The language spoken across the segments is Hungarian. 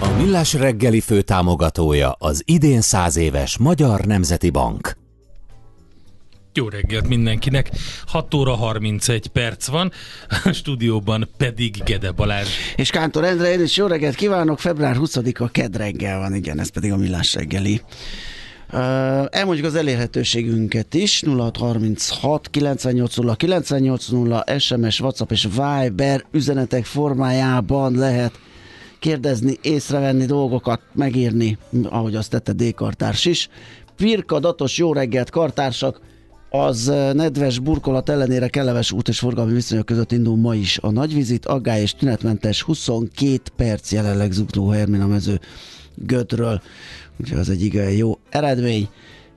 A Millás reggeli főtámogatója az idén száz éves Magyar Nemzeti Bank. Jó reggelt mindenkinek. 6 óra 31 perc van, a stúdióban pedig Gede Balázs. És Kántor Endre, én is jó reggelt kívánok, február 20-a kedd reggel van, igen, ez pedig a millás reggeli. Uh, elmondjuk az elérhetőségünket is, 0636 980 980 SMS, WhatsApp és Viber üzenetek formájában lehet kérdezni, észrevenni dolgokat, megírni, ahogy azt tette D-kartárs is. Pirka, datos, jó reggelt, kartársak! Az nedves burkolat ellenére kellemes út és forgalmi viszonyok között indul ma is a nagyvizit, aggály és tünetmentes 22 perc jelenleg zugló Hermin a mező Gödről. Úgyhogy az egy igen jó eredmény.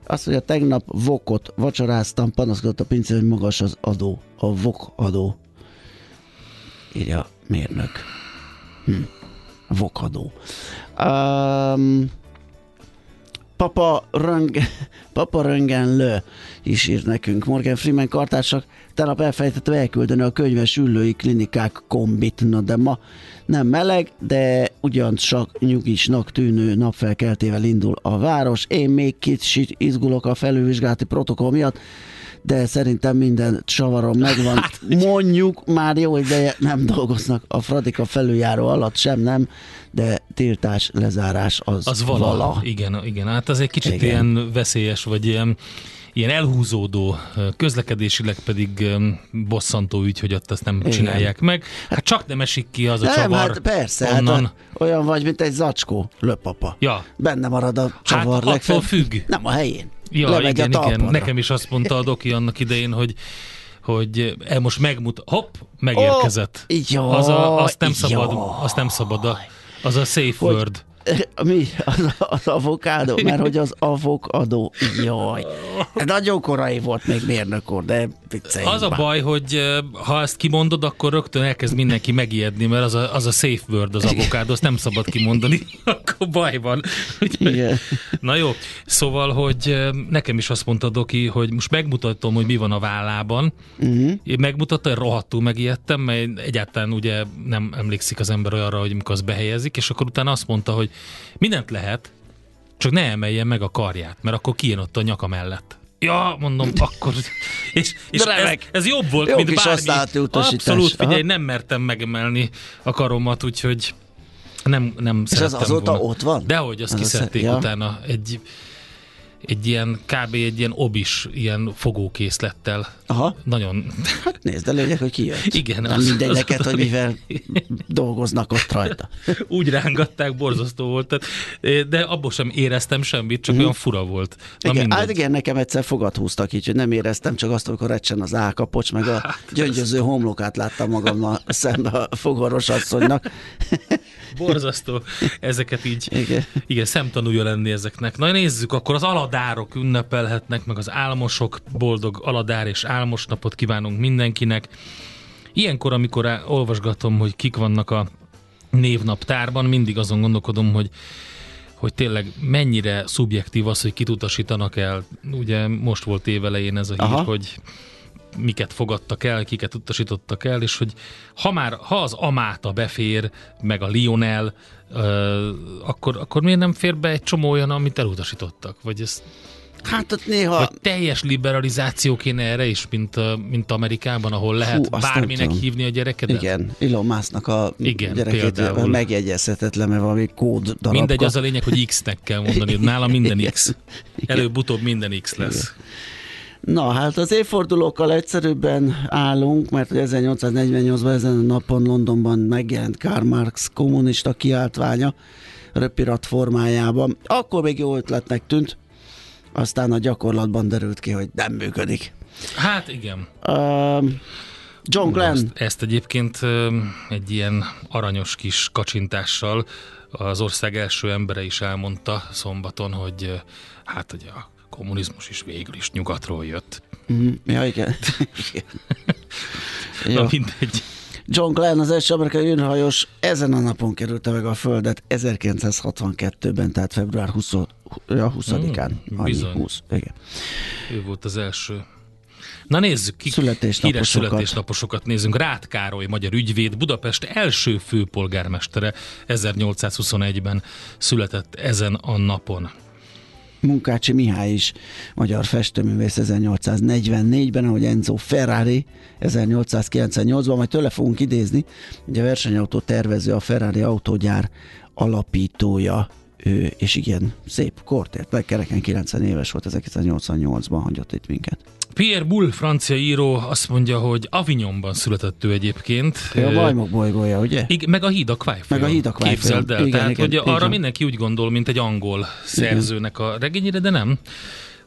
Azt mondja, tegnap vokot vacsoráztam, panaszkodott a pincé, hogy magas az adó, a vok adó. Írja mérnök. Hm. Vokadó. Um, Papa, Röng, Papa Röngen Lö is ír nekünk. Morgan Freeman kartársak tegnap elfelejtettem elküldeni a könyves ülői klinikák kombit, na de ma nem meleg, de ugyancsak nyugisnak tűnő napfelkeltével indul a város. Én még kicsit izgulok a felülvizsgálati protokoll miatt, de szerintem minden csavarom megvan. Hát, Mondjuk már jó ideje nem dolgoznak a Fradika felüljáró alatt, sem nem, de tiltás, lezárás az, Az vala. vala. Igen, igen. Hát az egy kicsit Igen. ilyen veszélyes, vagy ilyen, ilyen elhúzódó, közlekedésileg pedig bosszantó ügy, hogy ott azt nem Igen. csinálják meg. Hát csak nem esik ki az a Nem, csavar hát persze, hát onnan. a- olyan vagy, mint egy zacskó, löpapa. Ja. Benne marad a Hát csavar attól legfeljebb. függ. Nem a helyén. Ja, Lemegy igen, a igen. talpadra. Nekem is azt mondta a doki annak idején, hogy hogy e most megmut, hopp, megérkezett. Ó, jaj, az a, azt nem szabad, jaj. azt nem szabad, a, az a safe Hogy- word. Mi? Az, az avokádó? Mert hogy az avokadó. Jaj. Nagyon korai volt még mérnök úr, de vicceljünk Az a már. baj, hogy ha ezt kimondod, akkor rögtön elkezd mindenki megijedni, mert az a, az a safe word az avokádó, azt nem szabad kimondani, akkor baj van. Úgyhogy- Igen. Na jó, szóval, hogy nekem is azt mondta Doki, hogy most megmutatom, hogy mi van a vállában. Uh-huh. Én megmutatta, rohadtul megijedtem, mert egyáltalán ugye nem emlékszik az ember olyanra, hogy mikor azt behelyezik, és akkor utána azt mondta, hogy mindent lehet, csak ne emeljen meg a karját, mert akkor kijön ott a nyaka mellett. Ja, mondom, akkor... És, és ez, ez jobb volt, Jó mint bármi. Abszolút, figyelj, Aha. nem mertem megemelni a karomat, úgyhogy nem, nem És ez azóta volna. ott van? Dehogy, azt Ez a kiszedték sze- ja. utána egy, egy ilyen, kb. egy ilyen obis, ilyen fogókészlettel. Aha. Nagyon, Hát nézd, a lényeg, hogy kijött. Igen, Nem az- mindegy az- neked, hogy mivel dolgoznak ott rajta. úgy rángatták, borzasztó volt. Tehát, de abból sem éreztem semmit, csak olyan fura volt. Na igen, mindegy. hát igen, nekem egyszer fogat húztak így, hogy nem éreztem, csak azt, amikor recsen az állkapocs, meg a Hát, gyöngyöző homlokát láttam magammal szembe a fogorvos asszonynak. Borzasztó ezeket így, Igen. igen, szemtanúja lenni ezeknek. Na nézzük, akkor az aladárok ünnepelhetnek, meg az álmosok, boldog aladár és álmos napot kívánunk mindenkinek. Ilyenkor, amikor olvasgatom, hogy kik vannak a névnaptárban, mindig azon gondolkodom, hogy hogy tényleg mennyire szubjektív az, hogy kit utasítanak el. Ugye most volt évelején ez a hír, Aha. hogy miket fogadtak el, kiket utasítottak el, és hogy ha már, ha az Amáta befér, meg a Lionel, ö, akkor, akkor miért nem fér be egy csomó olyan, amit elutasítottak? Vagy ez Hát ott néha... vagy teljes liberalizáció kéne erre is, mint, mint Amerikában, ahol lehet nem bárminek hívni a gyerekedet? Igen, Elon Musknak a Igen, gyerekét például. megjegyezhetetlen, mert valami kód darabka. Mindegy, az a lényeg, hogy X-nek kell mondani. Nála minden Igen. X. Igen. Előbb-utóbb minden X lesz. Na, hát az évfordulókkal egyszerűbben állunk, mert hogy 1848-ban ezen a napon Londonban megjelent Karl Marx kommunista kiáltványa röpirat formájában. Akkor még jó ötletnek tűnt, aztán a gyakorlatban derült ki, hogy nem működik. Hát igen. Uh, John Glenn, Ezt, ezt egyébként egy ilyen aranyos kis kacsintással az ország első embere is elmondta szombaton, hogy hát hogy a kommunizmus is végül is nyugatról jött. Mhm, ja igen. Na mindegy. John Glenn, az első amerikai űrhajós ezen a napon kerülte meg a Földet 1962-ben, tehát február 20, ja, 20-án. Mm, bizony. 20, igen. Ő volt az első. Na nézzük, kik Születésnaposokat. híres születésnaposokat nézzünk. Rád Károly, magyar ügyvéd, Budapest első főpolgármestere 1821-ben született ezen a napon. Munkácsi Mihály is magyar festőművész 1844-ben, ahogy Enzo Ferrari 1898-ban, majd tőle fogunk idézni, ugye a versenyautó tervező, a Ferrari autógyár alapítója, ő, és igen, szép kort ért meg, kereken 90 éves volt, 1988-ban hagyott itt minket. Pierre Boulle, francia író, azt mondja, hogy Avignonban született ő egyébként. Ő a Ö, majmok bolygója, ugye? Igen, meg a híd a. Meg a Híd a. Képzeld el. Igen, Tehát, igen, hogy így arra mindenki úgy gondol, mint egy angol szerzőnek a regényére, de nem.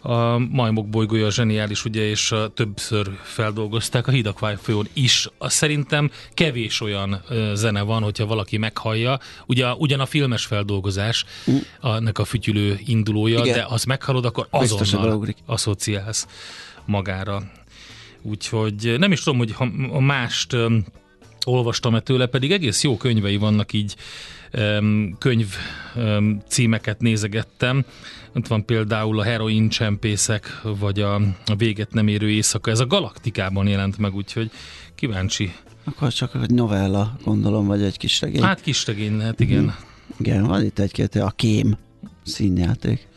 A majmok bolygója zseniális, ugye, és többször feldolgozták a folyón is. Azt szerintem kevés olyan zene van, hogyha valaki meghallja. Ugye, ugyan a filmes feldolgozás, annak a fütyülő indulója, Igen. de azt meghallod, akkor azonnal asszociálsz magára. Úgyhogy nem is tudom, hogy ha a mást öm, olvastam-e tőle, pedig egész jó könyvei vannak így, könyv címeket nézegettem. Ott van például a heroin csempészek, vagy a, a véget nem érő éjszaka. Ez a Galaktikában jelent meg, úgyhogy kíváncsi. Akkor csak egy novella, gondolom, vagy egy kis regény. Hát kis regény lehet, igen. Igen, van itt egy-két, a kém színjáték.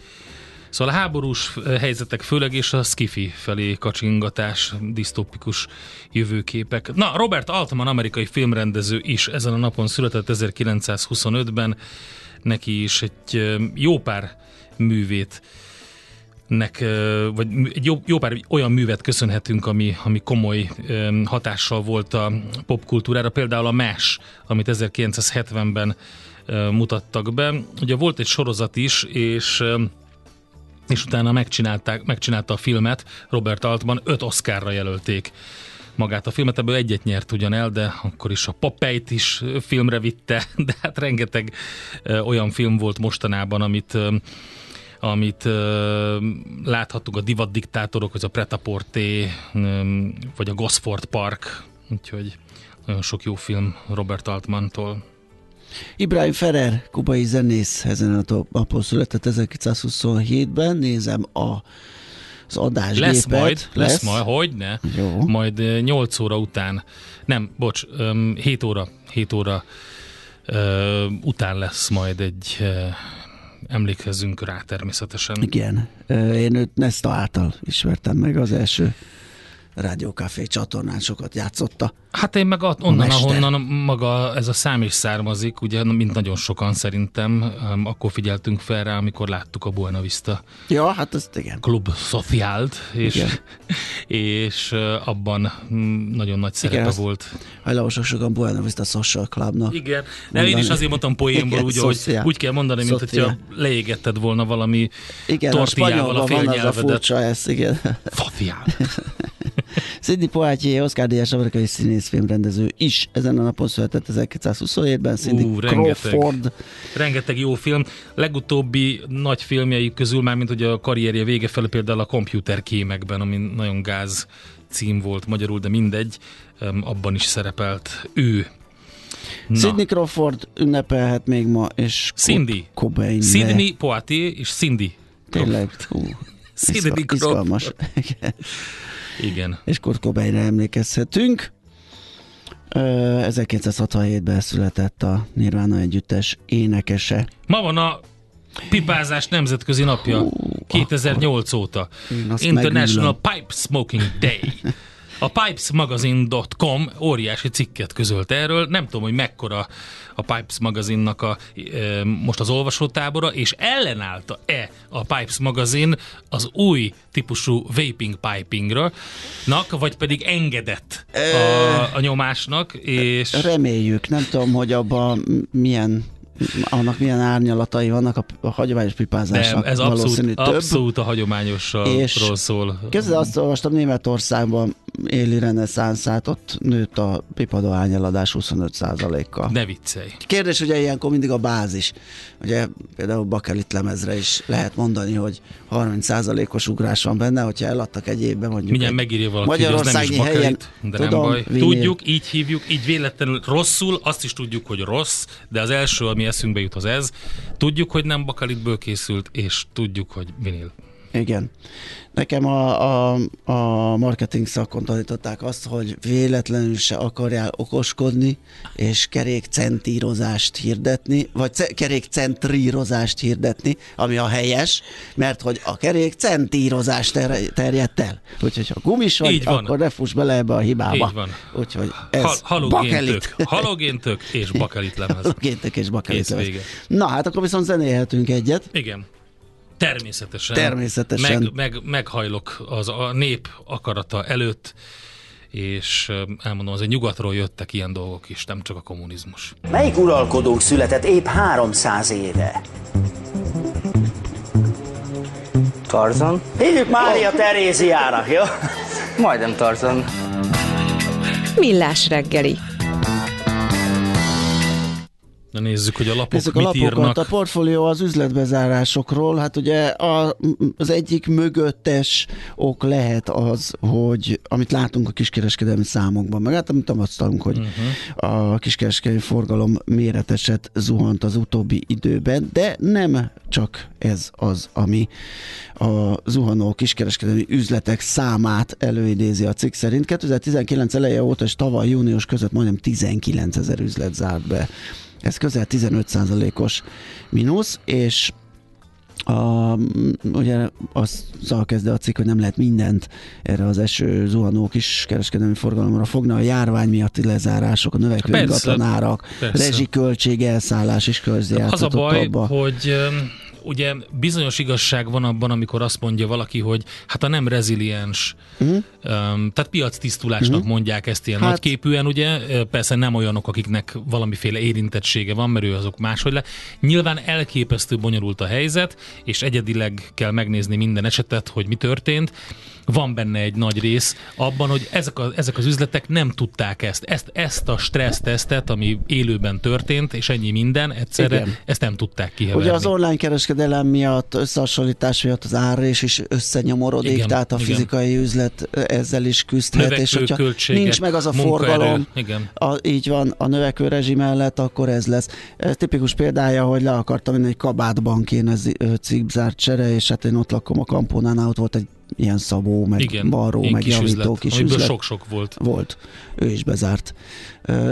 Szóval a háborús eh, helyzetek főleg, és a skifi felé kacsingatás, disztópikus jövőképek. Na, Robert Altman, amerikai filmrendező is ezen a napon született 1925-ben, neki is egy eh, jó pár művét nek, ö, vagy egy jó, jó pár olyan művet köszönhetünk, ami, ami komoly hatással volt a popkultúrára, például a MASH, amit 1970-ben ö, mutattak be. Ugye volt egy sorozat is, és és utána megcsinálták, megcsinálta a filmet, Robert Altman, öt Oscarra jelölték magát a filmet, ebből egyet nyert ugyan el, de akkor is a Popeye-t is filmre vitte, de hát rengeteg olyan film volt mostanában, amit amit ö, láthattuk a Divat Diktátorok, vagy a Pretaporté, vagy a Gosford Park, úgyhogy nagyon sok jó film Robert Altmantól. Ibrahim Ferrer, kubai zenész, ezen a napon született 1927-ben, nézem a, az adásgépet. Lesz majd, lesz, lesz majd, hogy ne? Jó. Majd ö, 8 óra után, nem, bocs, öm, 7 óra, 7 óra után lesz majd egy emlékezzünk rá természetesen. Igen, én őt Nesta által ismertem meg az első rádiókafé csatornán sokat játszotta. Hát én meg a- onnan, ahonnan maga ez a szám is származik, ugye, mint nagyon sokan szerintem, akkor figyeltünk fel rá, amikor láttuk a Buena Vista Ja, hát ezt igen. Klub Sociált, és, Igen. és abban mm, nagyon nagy szerepe azt- volt. Hajlamosak sokan Buena Vista Social Clubnak. Igen, de én is azért mondtam poénból, Igen, úgy, hogy szociál. úgy kell mondani, mint Szociál. hogyha leégetted volna valami Igen, a tortillával a spanyolban van az a félnyelvedet. furcsa ez, igen. Sociál. Sidney Poitier, Oscar Díjas amerikai színészfilmrendező is ezen a napon született 1927-ben, Cindy Ú, rengeteg. Crawford. Rengeteg jó film. Legutóbbi nagy filmjei közül már, mint hogy a karrierje vége felé például a Computer kémekben, ami nagyon gáz cím volt magyarul, de mindegy, abban is szerepelt ő. Na. Sidney Crawford ünnepelhet még ma, és Cindy. Cobain. Sidney Poitier és Cindy. Tényleg, hú, Sidney izgal- izgalmas. Igen. És Kurt Cobainre emlékezhetünk. Ö, 1967-ben született a Nirvana együttes énekese. Ma van a pipázás nemzetközi napja, 2008 óta. Én International megülöm. Pipe Smoking Day. A pipesmagazine.com óriási cikket közölt erről, nem tudom, hogy mekkora a Pipes magazinnak a, e, most az olvasótábora, és ellenállta-e a Pipes magazin az új típusú vaping pipingra, nak, vagy pedig engedett a, a nyomásnak, és Reméljük, nem tudom, hogy abban milyen annak milyen árnyalatai vannak a, a hagyományos pipázásnak. nem, ez abszolút, abszolút a hagyományosról szól. Kezdve azt olvastam, Németországban éli reneszánszát, ott nőtt a pipadohányeladás 25%-kal. Ne viccelj. Kérdés ugye ilyenkor mindig a bázis. Ugye például bakelit lemezre is lehet mondani, hogy 30%-os ugrás van benne, hogyha eladtak egy évben mondjuk. Mindjárt megírja valaki, hogy az nem is Magyarországi helyen, bakelit, de nem tudom, baj. vinil. Tudjuk, így hívjuk, így véletlenül rosszul, azt is tudjuk, hogy rossz, de az első, ami eszünkbe jut, az ez. Tudjuk, hogy nem bakelitből készült, és tudjuk, hogy vinil. Igen. Nekem a, a, a marketing szakon tanították azt, hogy véletlenül se akarjál okoskodni, és kerékcentírozást hirdetni, vagy ce- kerékcentrírozást hirdetni, ami a helyes, mert hogy a kerékcentírozás ter- terjedt el. Úgyhogy ha gumis vagy, Így van. akkor ne fuss bele ebbe a hibába. Így van. Úgyhogy ez Ha, halogéntök, bakelit. halogéntök és bakelit lemez. Halogéntek és bakelit. Lemez. Na hát akkor viszont zenélhetünk egyet. Igen. Természetesen. Természetesen. Meg, meg, meghajlok az a nép akarata előtt, és elmondom, azért nyugatról jöttek ilyen dolgok is, nem csak a kommunizmus. Melyik uralkodónk született épp 300 éve? Tarzan? Hívjuk Mária Teréziának, jó? Majdnem Tarzan. Millás reggeli. Na nézzük, hogy a lapok Nézzük a mit lapokat. írnak. A portfólió az üzletbezárásokról. Hát ugye a, az egyik mögöttes ok lehet az, hogy amit látunk a kiskereskedelmi számokban, meg hát amit tapasztalunk, hogy uh-huh. a kiskereskedelmi forgalom méreteset zuhant az utóbbi időben, de nem csak ez az, ami a zuhanó kiskereskedelmi üzletek számát előidézi a cikk szerint. 2019 eleje óta és tavaly június között majdnem 19 ezer üzlet zárt be. Ez közel 15%-os mínusz, és a, ugye azzal kezdve a cikk, hogy nem lehet mindent erre az eső zuhanó kis kereskedelmi forgalomra fogni. A járvány miatti lezárások, a növekvő ingatlanárak, rezsiköltség, elszállás is Az a közjátszott baj, abba. hogy ugye bizonyos igazság van abban, amikor azt mondja valaki, hogy hát a nem reziliens, uh-huh. um, tehát piac tisztulásnak uh-huh. mondják ezt ilyen Hát- nagyképűen, ugye, persze nem olyanok, akiknek valamiféle érintettsége van, mert ő azok máshogy le. Nyilván elképesztő bonyolult a helyzet, és egyedileg kell megnézni minden esetet, hogy mi történt. Van benne egy nagy rész abban, hogy ezek, a, ezek az üzletek nem tudták ezt, ezt, ezt a stressztesztet, ami élőben történt, és ennyi minden, egyszerre Igen. ezt nem tudták kiheverni. Ugye az online kereskedelem miatt, összehasonlítás miatt az árrés is összenyomorodik, Igen, tehát a igen. fizikai üzlet ezzel is küzdhet, és hogyha költségek, nincs meg az a forgalom, igen. a, így van, a növekvő rezsi mellett, akkor ez lesz. Ez tipikus példája, hogy le akartam menni egy kabátban kéne zi- ö, cikkzárt csere, és hát én ott lakom a kampónánál, ott volt egy ilyen szabó, meg Igen, ilyen meg kis javító üzlet, kis üzlet. sok-sok volt. Volt. Ő is bezárt.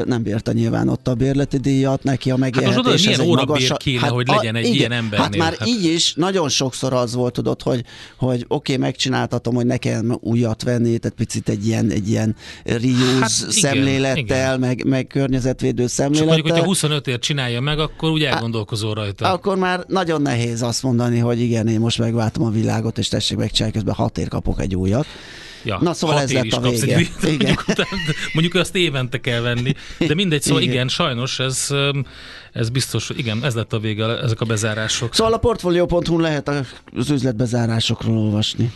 Nem bírta nyilván ott a bérleti díjat, neki a megélhetés. oda milyen ez egy órabér kéne, hogy legyen egy ilyen embernél? Hát már Hát- így is nagyon sokszor az volt, tudod, hogy, hogy oké, okay, megcsináltatom, hogy nekem újat venni, tehát picit egy ilyen, egy ilyen reuse Hát hát, igen, szemlélettel, igen. Meg, meg környezetvédő Csak mondjuk, szemlélettel. hogyha 25 ért csinálja meg, akkor úgy elgondolkozol rajta. akkor már nagyon nehéz azt mondani, hogy igen, én most megváltom a világot, és tessék megcsinálni, közben hat ér kapok egy újat. Ja, Na, szóval ez lett a vége. Egy, mondjuk, utána, mondjuk azt évente kell venni. De mindegy, szóval Igen. igen, sajnos ez, ez biztos, igen, ez lett a vége, ezek a bezárások. Szóval a portfolio.hu lehet az üzletbezárásokról olvasni.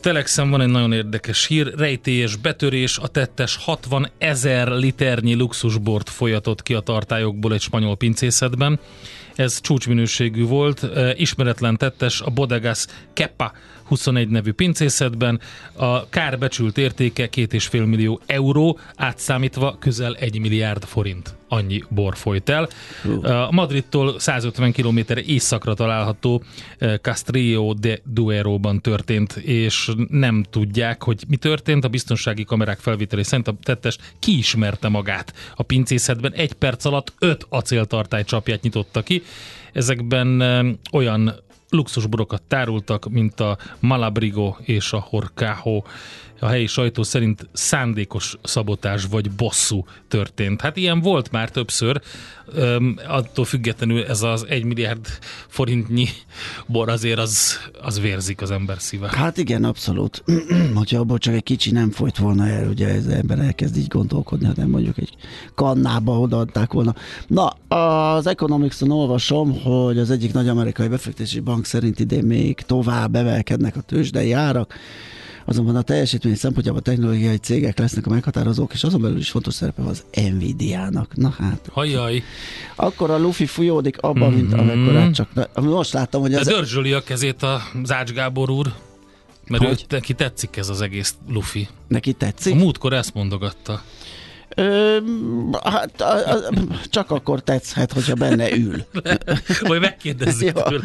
Telexen van egy nagyon érdekes hír, rejtélyes betörés, a tettes 60 ezer liternyi luxusbort folyatott ki a tartályokból egy spanyol pincészetben. Ez csúcsminőségű volt, ismeretlen tettes a Bodegas Kepa 21 nevű pincészetben. A kár becsült értéke 2,5 millió euró, átszámítva közel 1 milliárd forint. annyi bor folyt el. A Madridtól 150 km északra található eh, Castrillo de Duero-ban történt, és nem tudják, hogy mi történt. A biztonsági kamerák felvételé szerint a tettes kiismerte magát a pincészetben. Egy perc alatt öt acéltartály csapját nyitotta ki. Ezekben eh, olyan luxusborokat tárultak, mint a Malabrigo és a Horcajo. A helyi sajtó szerint szándékos szabotás vagy bosszú történt. Hát ilyen volt már többször, Öm, attól függetlenül ez az egy milliárd forintnyi bor azért az, az vérzik az ember szíve. Hát igen, abszolút. Hogyha abból csak egy kicsi nem folyt volna el, ugye az ember elkezd így gondolkodni, hanem mondjuk egy kannába odaadták volna. Na, az Economics-on olvasom, hogy az egyik nagy amerikai befektetési bank szerint idén még tovább emelkednek a tőzsdei árak, azonban a teljesítmény szempontjából a technológiai cégek lesznek a meghatározók, és azon belül is fontos szerepe az Nvidia-nak. Na hát. Hajjaj. Akkor a Luffy fújódik abban, mint Mhm. amikor csak... Most láttam, hogy De ez... dörzsöli a kezét a Zács Gábor úr, mert Hogy? ő, neki tetszik ez az egész lufi. Neki A tetszik? múltkor ezt mondogatta. Ö, hát, a, a, csak akkor tetszhet, hogyha benne ül. Vagy megkérdezzük Jó. tőle.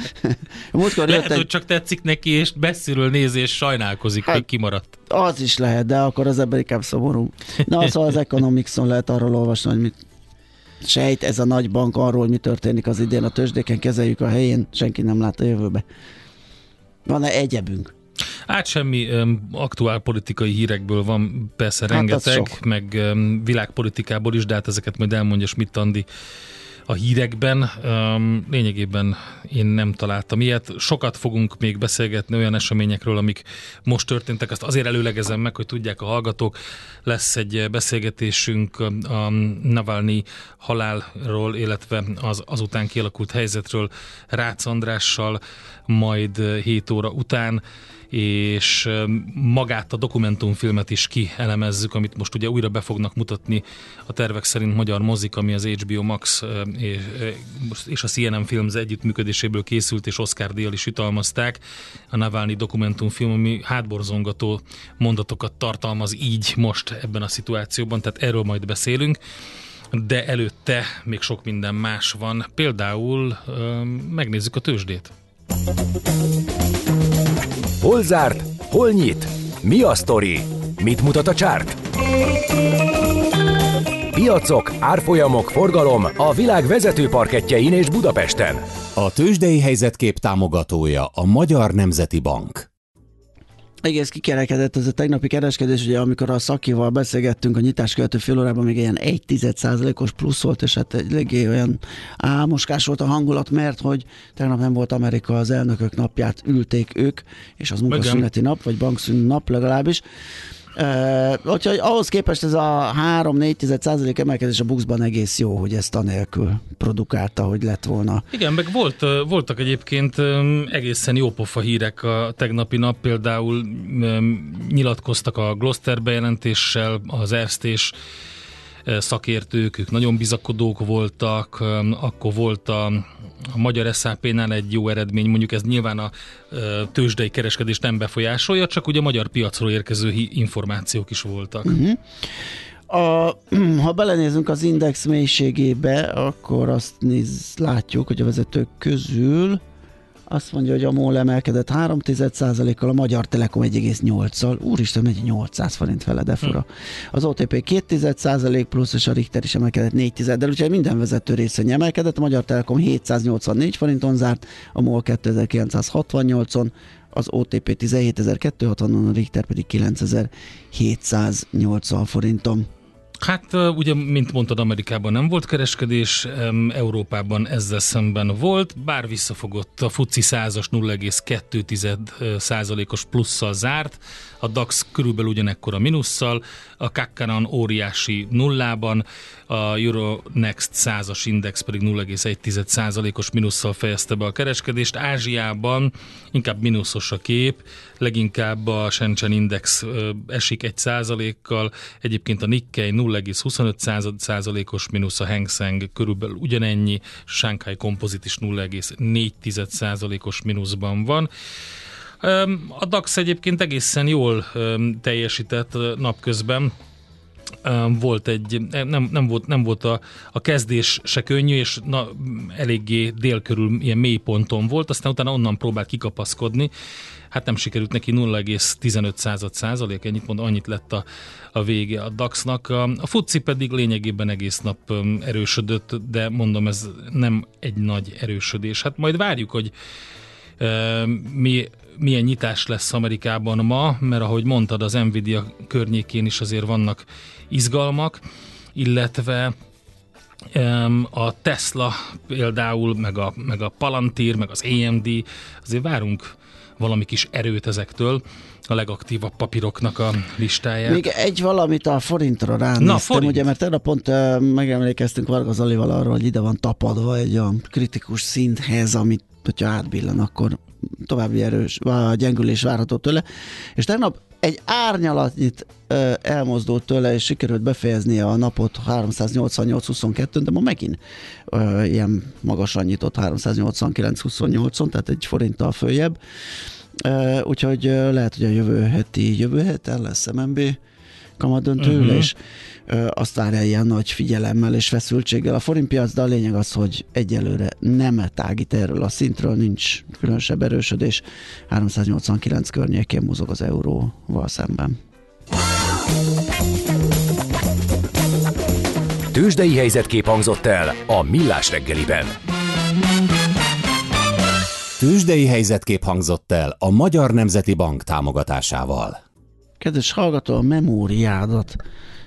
Múltkor Lehet, jött hogy egy, csak tetszik neki, és messziről nézi, és sajnálkozik, Hát- hogy kimaradt. az is lehet, de akkor az ember inkább szomorú. Na, szóval az Economics-on lehet arról olvasni, hogy mit sejt ez a nagy bank arról, hogy mi történik az idén a tőzsdéken, kezeljük a helyén, senki nem lát a jövőbe. Van-e egyebünk? Hát semmi um, aktuál politikai hírekből van persze Hát rengeteg, meg um, világpolitikából is, de hát ezeket majd elmondja Schmidt Andi a hírekben. Um, lényegében én nem találtam ilyet. Sokat fogunk még beszélgetni olyan eseményekről, amik most történtek. Azt azért előlegezem meg, hogy tudják a hallgatók. Lesz egy beszélgetésünk a Navalnyi halálról, illetve az azután kialakult helyzetről Rácz Andrással, majd 7 óra után és magát a dokumentumfilmet is kielemezzük, amit most ugye újra be fognak mutatni a tervek szerint magyar mozik, ami az HBO Max és, a CNN Films együttműködéséből készült, és Oscar díjjal is jutalmazták. A Navalnyi dokumentumfilm, ami hátborzongató mondatokat tartalmaz így most ebben a szituációban, tehát erről majd beszélünk de előtte még sok minden más van. Például megnézzük a tőzsdét. Hol zárt? Hol nyit? Mi a sztori? Mit mutat a csárt? Piacok, árfolyamok, forgalom a világ vezető parketjein és Budapesten. A tőzsdei helyzetkép támogatója a Magyar Nemzeti Bank. Egész kikerekedett ez a tegnapi kereskedés, ugye amikor a szakival beszélgettünk a nyitás követő fél órában, még ilyen 1 os plusz volt, és hát eléggé olyan álmoskás volt a hangulat, mert hogy tegnap nem volt Amerika az elnökök napját, ülték ők, és az munkaszüneti nap, vagy bankszünet nap legalábbis. Uh, úgyhogy ahhoz képest ez a 3-4 százalék emelkedés a buxban egész jó, hogy ezt anélkül produkálta, hogy lett volna. Igen, meg volt, voltak egyébként egészen jópofa hírek a tegnapi nap, például nyilatkoztak a Gloster bejelentéssel, az Erstés ö, szakértők, ők nagyon bizakodók voltak, akkor volt a, a magyar SAP-nál egy jó eredmény, mondjuk ez nyilván a tőzsdei kereskedést nem befolyásolja, csak ugye a magyar piacról érkező információk is voltak. Uh-huh. A, ha belenézünk az index mélységébe, akkor azt néz, látjuk, hogy a vezetők közül azt mondja, hogy a MOL emelkedett 3 kal a Magyar Telekom 1,8-szal. Úristen, megy 800 forint fele, de fura. Az OTP 2 plusz, és a Richter is emelkedett 4 de úgyhogy minden vezető részén emelkedett. A Magyar Telekom 784 forinton zárt, a MOL 2968-on, az OTP 17.260-on, a Richter pedig 9.780 forinton. Hát ugye, mint mondtad, Amerikában nem volt kereskedés, Európában ezzel szemben volt, bár visszafogott a FUCI 100-as 0,2 százalékos plusszal zárt, a DAX körülbelül ugyanekkor a minusszal, a Kakkanan óriási nullában, a Euronext 100-as index pedig 0,1 százalékos minusszal fejezte be a kereskedést. Ázsiában inkább mínuszos a kép, leginkább a Shenzhen Index esik egy százalékkal, egyébként a Nikkei 0,25 század- százalékos mínusz, a Hang Seng körülbelül ugyanennyi, Shanghai Composite is 0,4 százalékos mínuszban van. A DAX egyébként egészen jól teljesített napközben, volt egy, nem, nem, volt, nem volt a, a kezdés se könnyű, és na, eléggé dél körül ilyen mély ponton volt, aztán utána onnan próbált kikapaszkodni, hát nem sikerült neki 0,15 század százalék, ennyit mond, annyit lett a, a vége a DAX-nak. A, a FUCI pedig lényegében egész nap erősödött, de mondom, ez nem egy nagy erősödés. Hát majd várjuk, hogy e, mi milyen nyitás lesz Amerikában ma, mert ahogy mondtad, az Nvidia környékén is azért vannak izgalmak, illetve a Tesla például, meg a, meg a Palantir, meg az AMD, azért várunk valami kis erőt ezektől, a legaktívabb papíroknak a listáját. Még egy valamit a forintra ránéztem, Na, forint. ugye, mert tegnap pont uh, megemlékeztünk Varga Zalival arról, hogy ide van tapadva egy olyan kritikus szinthez, amit hogyha átbillen, akkor további erős, a gyengülés várható tőle. És tegnap egy árnyalatnyit elmozdult tőle, és sikerült befejeznie a napot 388-22, de ma megint ö, ilyen magasan nyitott 389-28-on, tehát egy forinttal följebb. Úgyhogy lehet, hogy a jövő heti, jövő héten lesz MNB kamadöntő uh-huh. és ö, azt várja ilyen nagy figyelemmel és feszültséggel a forintpiac, de a lényeg az, hogy egyelőre nem tágít erről a szintről, nincs különösebb erősödés. 389 környékén mozog az euróval szemben. Tőzsdei helyzetkép hangzott el a Millás reggeliben. Tőzsdei helyzetkép hangzott el a Magyar Nemzeti Bank támogatásával. Kedves hallgató, a memóriádat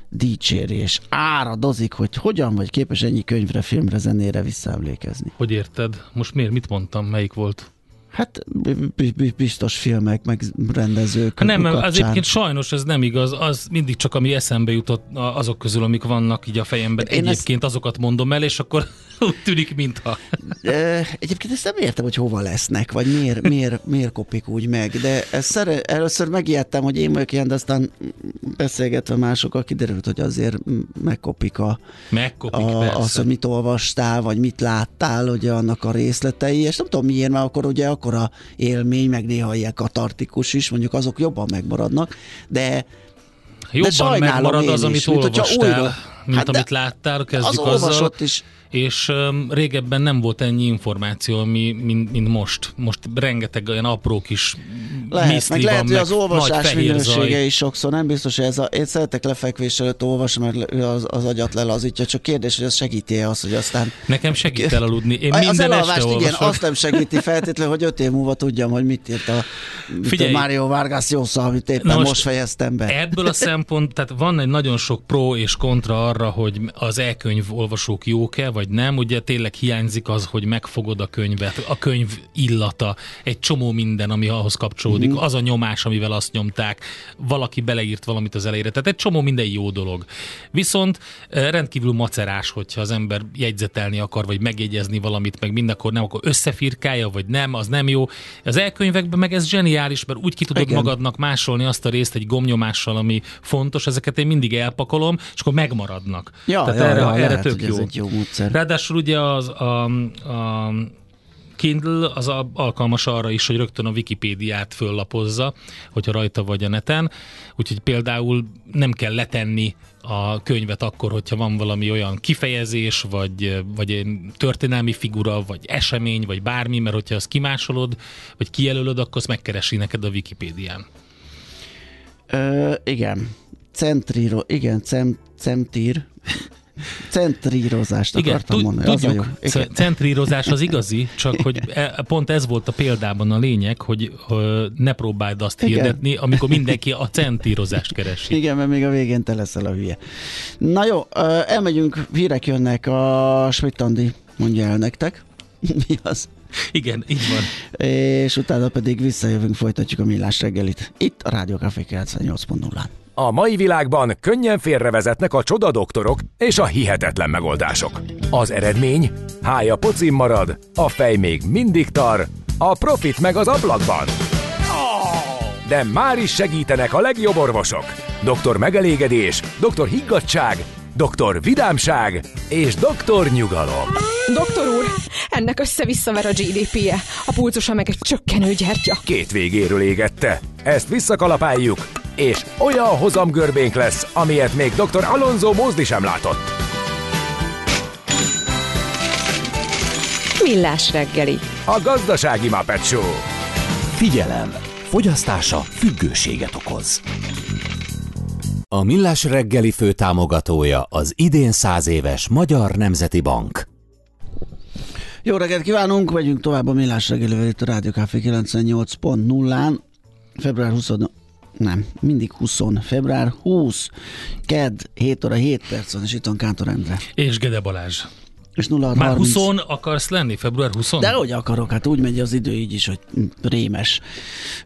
dicséri és áradozik, hogy hogyan vagy képes ennyi könyvre, filmre, zenére visszaemlékezni. Hogy érted? Most miért? Mit mondtam? Melyik volt? Hát biztos filmek, meg rendezők. Nem, kapcsán. az egyébként sajnos ez nem igaz, az mindig csak ami eszembe jutott azok közül, amik vannak így a fejemben. Én egyébként ezt... azokat mondom el, és akkor úgy tűnik, mintha. Egyébként ezt nem értem, hogy hova lesznek, vagy miért, miért, miért kopik úgy meg, de ezt először megijedtem, hogy én vagyok ilyen, de aztán beszélgetve másokkal kiderült, hogy azért megkopik a, megkopik, a, az, hogy mit olvastál, vagy mit láttál, ugye annak a részletei, és nem tudom miért, mert akkor ugye akkora élmény, meg néha ilyen katartikus is, mondjuk azok jobban megmaradnak, de Jobban de megmarad az, amit mint olvastál, újra, mint hát amit láttál, kezdjük az azzal. is és régebben nem volt ennyi információ, ami, mint, mint most. Most rengeteg olyan apró kis lehet, meg lehet, van, hogy az olvasás minősége zaj. is sokszor nem biztos, hogy ez a, én szeretek lefekvés előtt olvasni, mert az, az agyat lelazítja, csak kérdés, hogy az segíti -e az, hogy aztán... Nekem segít elaludni. Én minden az este igen, azt nem segíti feltétlenül, hogy öt év múlva tudjam, hogy mit írt a, Figyelj, a Mario Vargas Llosa, amit éppen most, most fejeztem be. Ebből a szempont, tehát van egy nagyon sok pro és kontra arra, hogy az e-könyv olvasók jók-e, vagy nem. Ugye tényleg hiányzik az, hogy megfogod a könyvet, a könyv illata, egy csomó minden, ami ahhoz kapcsolódik, mm. az a nyomás, amivel azt nyomták, valaki beleírt valamit az elejére. Tehát egy csomó minden jó dolog. Viszont eh, rendkívül macerás, hogyha az ember jegyzetelni akar, vagy megjegyezni valamit, meg mindenkor nem, akkor összefirkálja, vagy nem, az nem jó. Az elkönyvekben meg ez zseniális, mert úgy ki tudod Igen. magadnak másolni azt a részt egy gomnyomással, ami fontos, ezeket én mindig elpakolom, és akkor megmaradnak. Ja, Tehát ja, erre, ja, erre lehet, tök jó. Ez egy jó módszer. Ráadásul ugye az a, a Kindle az a, alkalmas arra is, hogy rögtön a Wikipédiát föllapozza, hogyha rajta vagy a neten, úgyhogy például nem kell letenni a könyvet akkor, hogyha van valami olyan kifejezés, vagy, vagy történelmi figura, vagy esemény, vagy bármi, mert hogyha azt kimásolod, vagy kijelölöd, akkor azt megkeresi neked a Wikipédián. Ö, igen. Centriro, igen, cem, centír, Centrírozást Igen, akartam mondani. Tudjuk, az Igen. centrírozás az igazi, csak hogy e, pont ez volt a példában a lényeg, hogy ne próbáld azt Igen. hirdetni, amikor mindenki a centrírozást keresi. Igen, mert még a végén te leszel a hülye. Na jó, elmegyünk, hírek jönnek a Schmidt mondja el nektek. Mi az? Igen, így van. És utána pedig visszajövünk, folytatjuk a millás reggelit. Itt a Rádió Café 98.0-án. A mai világban könnyen félrevezetnek a csoda doktorok és a hihetetlen megoldások. Az eredmény? Hája pocim marad, a fej még mindig tar, a profit meg az ablakban. De már is segítenek a legjobb orvosok. Doktor megelégedés, doktor higgadság, doktor vidámság és doktor nyugalom. Doktor úr, ennek össze-visszaver a GDP-je, a pulcosa meg egy csökkenő gyertya. Két végéről égette. Ezt visszakalapáljuk, és olyan hozamgörbénk lesz, amilyet még dr. Alonso Mózdi sem látott. Millás reggeli. A gazdasági Muppet Show. Figyelem! Fogyasztása függőséget okoz. A Millás reggeli fő támogatója az idén száz éves Magyar Nemzeti Bank. Jó reggelt kívánunk, megyünk tovább a Millás reggelivel itt a Rádió Café 98.0-án. Február 20 nem, mindig 20, február 20, ked, 7 óra 7 perc van, és itt van Kántor Endre. És Gede Balázs. És 0 Már 20 akarsz lenni? Február 20 De hogy akarok, hát úgy megy az idő így is, hogy rémes.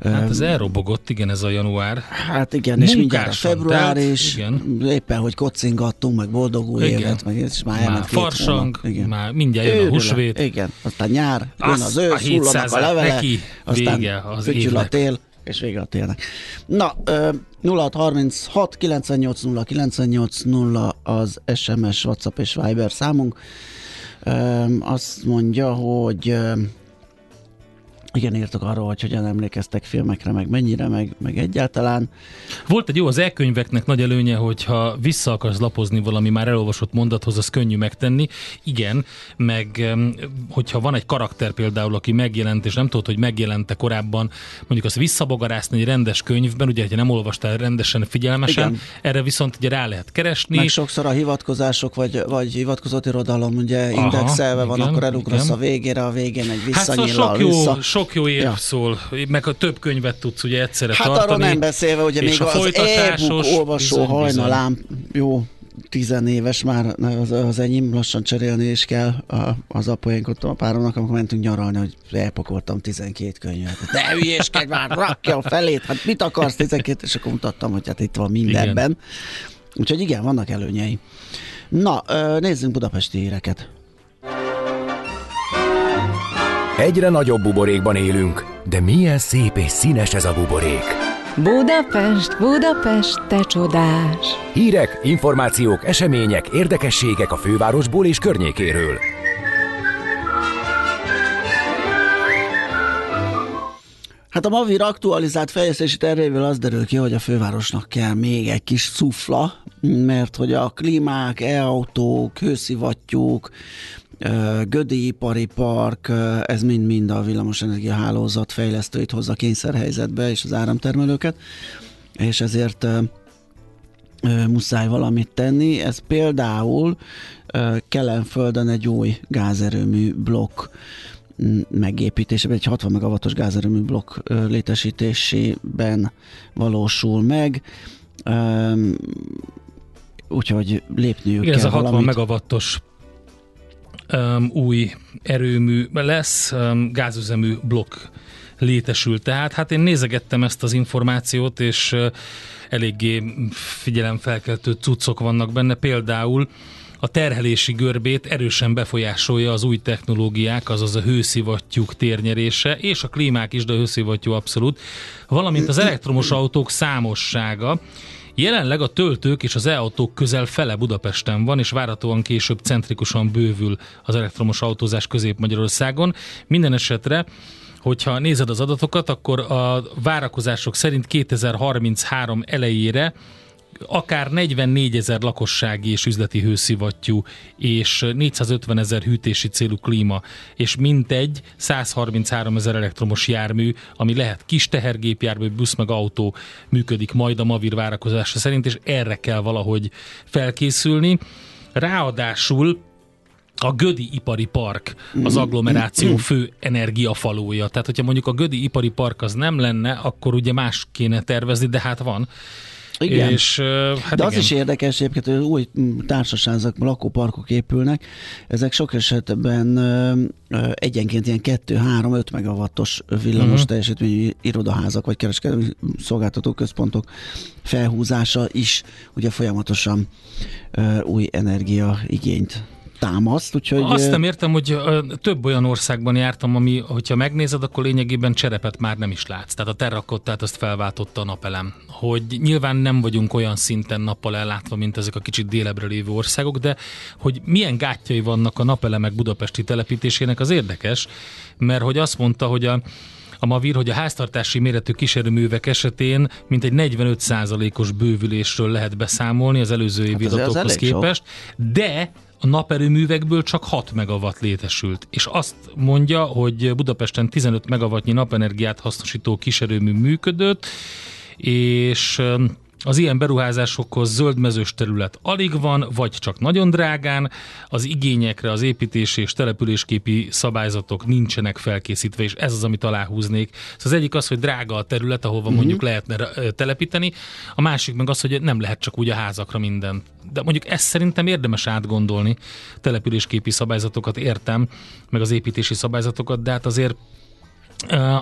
Hát ez elrobogott, igen, ez a január. Hát igen, és mindjárt a február, tehát, és igen. éppen, hogy kocingattunk, meg boldog új Igen. évet, meg és már Már farsang, hónap. igen. már mindjárt jön a Őrület. húsvét. Igen, aztán nyár, jön Az az a ősz, hullanak 700 a levele, neki aztán vége az a tél, és vége a télnek. Na, ö, 0636 98 0 98 0 az SMS, WhatsApp és Viber számunk. Azt mondja, hogy igen, írtok arról, hogy hogyan emlékeztek filmekre, meg mennyire, meg, meg egyáltalán. Volt egy jó, az e-könyveknek nagy előnye, hogyha vissza akarsz lapozni valami már elolvasott mondathoz, az könnyű megtenni. Igen, meg hogyha van egy karakter például, aki megjelent, és nem tudod, hogy megjelente korábban, mondjuk azt visszabogarászni egy rendes könyvben, ugye, ha nem olvastál rendesen, figyelmesen, Igen. erre viszont ugye rá lehet keresni. Meg sokszor a hivatkozások, vagy, vagy hivatkozott irodalom ugye Aha, indexelve van, igen, akkor elugrasz igen. a végére, a végén egy Hát szóval visszanyillal sok jó, vissza. Sok jó érv Ja. szól, meg a több könyvet tudsz ugye egyszerre Hát tartani. arról nem beszélve, ugye még a az e-book olvasó hajnalám, jó, tizenéves már az, az enyém, lassan cserélni is kell. A, az apuénkodtam a páromnak, amikor mentünk nyaralni, hogy elpakoltam 12 könyvet. De hülyéskedj már, rakja a felét, hát mit akarsz 12, és akkor mutattam, hogy hát itt van mindenben. Úgyhogy igen, vannak előnyei. Na, nézzünk budapesti híreket. Egyre nagyobb buborékban élünk, de milyen szép és színes ez a buborék. Budapest, Budapest, te csodás! Hírek, információk, események, érdekességek a fővárosból és környékéről. Hát a Mavir aktualizált fejlesztési tervével az derül ki, hogy a fővárosnak kell még egy kis szufla, mert hogy a klímák, e-autók, hőszivattyúk, Gödi ipari park, ez mind-mind a villamosenergia hálózat fejlesztőit hozza kényszerhelyzetbe, és az áramtermelőket, és ezért muszáj valamit tenni. Ez például Kelenföldön egy új gázerőmű blokk megépítésében, egy 60 megawattos gázerőmű blokk létesítésében valósul meg. Úgyhogy lépniük Igen, kell ez a 60 valamit. megawattos um, új erőmű lesz, um, gázüzemű blokk létesül. Tehát hát én nézegettem ezt az információt, és uh, eléggé figyelemfelkeltő cuccok vannak benne. Például a terhelési görbét erősen befolyásolja az új technológiák, azaz a hőszivattyúk térnyerése, és a klímák is, de a hőszivattyú abszolút, valamint az elektromos autók számossága. Jelenleg a töltők és az e-autók közel fele Budapesten van, és várhatóan később centrikusan bővül az elektromos autózás Közép-Magyarországon. Minden esetre Hogyha nézed az adatokat, akkor a várakozások szerint 2033 elejére akár 44 ezer lakossági és üzleti hőszivattyú, és 450 ezer hűtési célú klíma, és mintegy 133 ezer elektromos jármű, ami lehet kis tehergépjármű, busz meg autó működik majd a Mavir várakozása szerint, és erre kell valahogy felkészülni. Ráadásul a Gödi Ipari Park az agglomeráció fő energiafalója. Tehát, hogyha mondjuk a Gödi Ipari Park az nem lenne, akkor ugye más kéne tervezni, de hát van. Igen. És, hát De az igen. is érdekes egyébként, hogy új társaságok, lakóparkok épülnek. Ezek sok esetben egyenként ilyen 2-3-5 megawattos villamos uh-huh. teljesítményű irodaházak vagy kereskedelmi szolgáltató központok felhúzása is ugye folyamatosan új energiaigényt támaszt, úgyhogy Azt nem értem, hogy több olyan országban jártam, ami, hogyha megnézed, akkor lényegében cserepet már nem is látsz. Tehát a terrakottát azt felváltotta a napelem. Hogy nyilván nem vagyunk olyan szinten nappal ellátva, mint ezek a kicsit délebbre lévő országok, de hogy milyen gátjai vannak a napelemek budapesti telepítésének, az érdekes, mert hogy azt mondta, hogy a a Mavir, hogy a háztartási méretű kísérőművek esetén mintegy 45%-os bővülésről lehet beszámolni az előző évi Hát adatokhoz elég sok. képest, de a naperőművekből csak 6 megawatt létesült. És azt mondja, hogy Budapesten 15 megawattnyi napenergiát hasznosító kísérőmű működött, és az ilyen beruházásokhoz zöldmezős terület alig van, vagy csak nagyon drágán, az igényekre az építési és településképi szabályzatok nincsenek felkészítve, és ez az, amit aláhúznék. Szóval az egyik az, hogy drága a terület, ahova Mhm. mondjuk lehetne telepíteni, a másik meg az, hogy nem lehet csak úgy a házakra minden. De mondjuk ezt szerintem érdemes átgondolni, településképi szabályzatokat értem, meg az építési szabályzatokat, de hát azért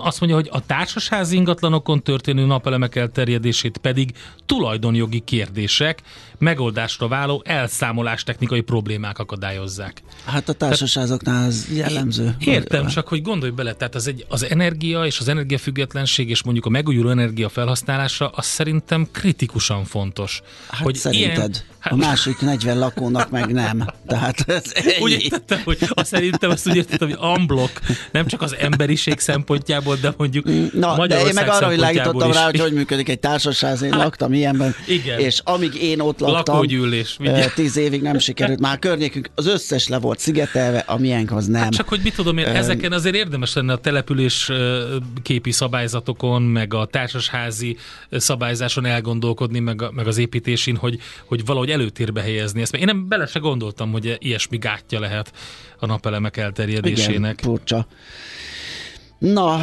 Azt mondja, hogy a társasházi ingatlanokon történő napelemek elterjedését pedig tulajdonjogi kérdések, megoldásra váló elszámolás technikai problémák akadályozzák. Hát a társaságoknál ez jellemző. Értem, csak hogy gondolj bele, tehát az, egy, az energia és az energiafüggetlensség és mondjuk a megújuló energia felhasználása, az szerintem kritikusan fontos. Hát hogy szerinted? ilyen- a másik 40 lakónak meg nem. Tehát ez Úgy ennyi. értettem, hogy azt szerintem azt úgy értettem, hogy unblock, nem csak az emberiség szempontjából, de mondjuk Na, de én meg arra világítottam rá, hogy hogy működik egy társaság, én laktam ilyenben, Igen. és amíg én ott laktam, Lakógyűlés, mindjárt. tíz évig nem sikerült. Már környékünk az összes le volt szigetelve, a miénk az nem. Hát csak hogy mit tudom én, ezeken azért érdemes lenne a település képi szabályzatokon, meg a társasházi szabályzáson elgondolkodni, meg, a, meg az építésén, hogy, hogy valahogy előtérbe helyezni ezt. Én nem bele se gondoltam, hogy ilyesmi gátja lehet a napelemek elterjedésének. Igen. Na,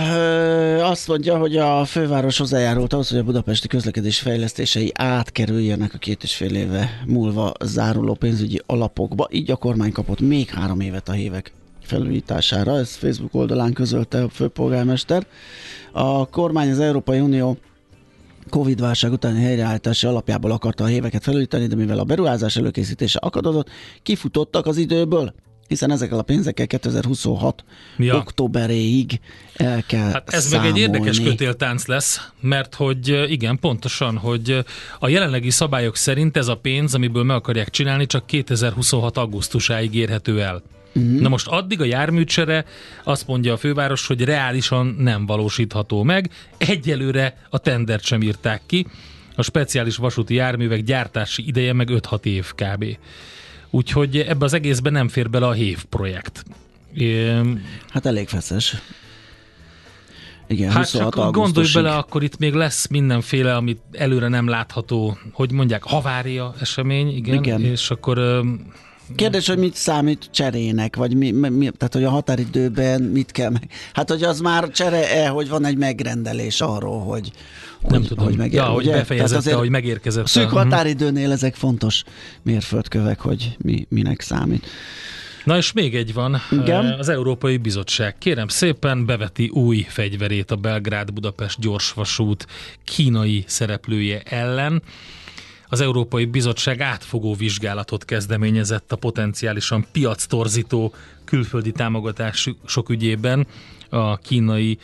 azt mondja, hogy a főváros hozzájárult ahhoz, hogy a budapesti közlekedés fejlesztései átkerüljenek a két és fél éve múlva záruló pénzügyi alapokba. Így a kormány kapott még három évet a hévek felújítására. Ez Facebook oldalán közölte a főpolgármester. A kormány az Európai Unió Covid-válság utáni helyreállítási alapjából akarta a héveket felújítani, de mivel a beruházás előkészítése akadozott, kifutottak az időből, hiszen ezekkel a pénzekkel 2026 Ja. októberéig el kell Hát ez számolni. meg egy érdekes kötéltánc lesz, mert hogy igen, pontosan, hogy a jelenlegi szabályok szerint ez a pénz, amiből meg akarják csinálni, csak 2026 augusztusáig érhető el. Uh-huh. Na most addig a járműcsere azt mondja a főváros, hogy reálisan nem valósítható meg. Egyelőre a tendert sem írták ki. A speciális vasúti járművek gyártási ideje meg 5-6 év kb. Úgyhogy ebbe az egészben nem fér bele a HÉV projekt. É, Hát elég feszes. Igen, Hát 26 csak gondolj bele, akkor itt még lesz mindenféle, amit előre nem látható, hogy mondják, havária esemény, igen, Igen. és akkor Kérdés, hogy mit számít cserének, vagy mi, mi, tehát hogy a határidőben mit kell meg... Hát, hogy az már csere-e, hogy van egy megrendelés arról, hogy nem hogy, tudom, hogy, hogy, meg, ja, hogy befejezette, hogy megérkezett. Szűk Mhm. határidőnél ezek fontos mérföldkövek, hogy mi, minek számít. Na és még egy van, Igen. Eh, az Európai Bizottság kérem szépen beveti új fegyverét a Belgrád-Budapest gyorsvasút kínai szereplője ellen. Az Európai Bizottság átfogó vizsgálatot kezdeményezett a potenciálisan piactorzító külföldi támogatások ügyében. A kínai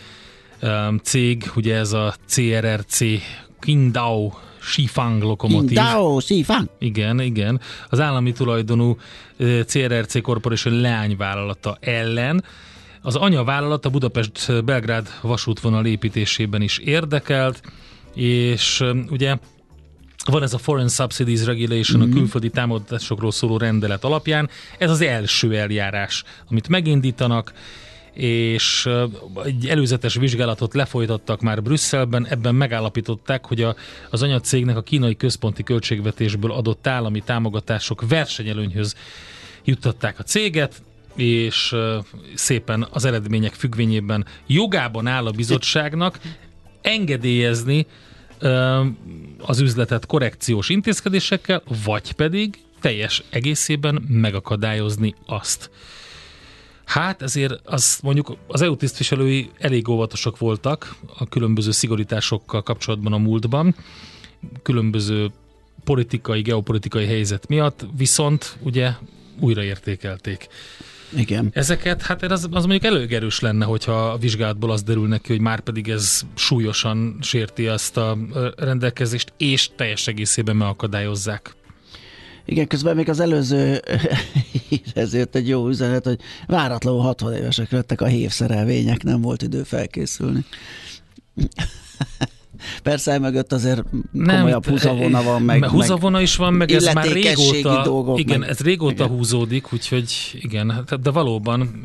um, cég, ugye ez a CRRC Qingdao Shifang lokomotív. Dao, Sifang. Igen, igen. Az állami tulajdonú CRRC Corporation leányvállalata ellen. Az anyavállalat a Budapest-Belgrád vasútvonal építésében is érdekelt, és ugye van ez a Foreign Subsidies Regulation, mm-hmm. a külföldi támogatásokról szóló rendelet alapján. Ez az első eljárás, amit megindítanak, és egy előzetes vizsgálatot lefolytattak már Brüsszelben, ebben megállapították, hogy a, az anyacégnek a kínai központi költségvetésből adott állami támogatások versenyelőnyhöz juttatták a céget, és szépen az eredmények függvényében jogában áll a bizottságnak engedélyezni az üzletet korrekciós intézkedésekkel, vagy pedig teljes egészében megakadályozni azt. Hát ezért az mondjuk az EU tisztviselői elég óvatosak voltak a különböző szigorításokkal kapcsolatban a múltban, különböző politikai, geopolitikai helyzet miatt, viszont ugye újraértékelték. Igen. Ezeket, hát az, az mondjuk előgerős lenne, hogyha a vizsgálatból az derül neki, hogy már pedig ez súlyosan sérti azt a rendelkezést, és teljes egészében megakadályozzák. Igen, közben még az előző ezért egy jó üzenet, hogy váratlanul 60 évesek lettek a hévszerelvények, nem volt idő felkészülni. Persze, mögött azért komolyabb Nem, húzavona van, meg, húzavona is van, meg ez már régóta, dolgok, igen, meg- ez régóta igen. húzódik, úgyhogy igen, hát- de valóban,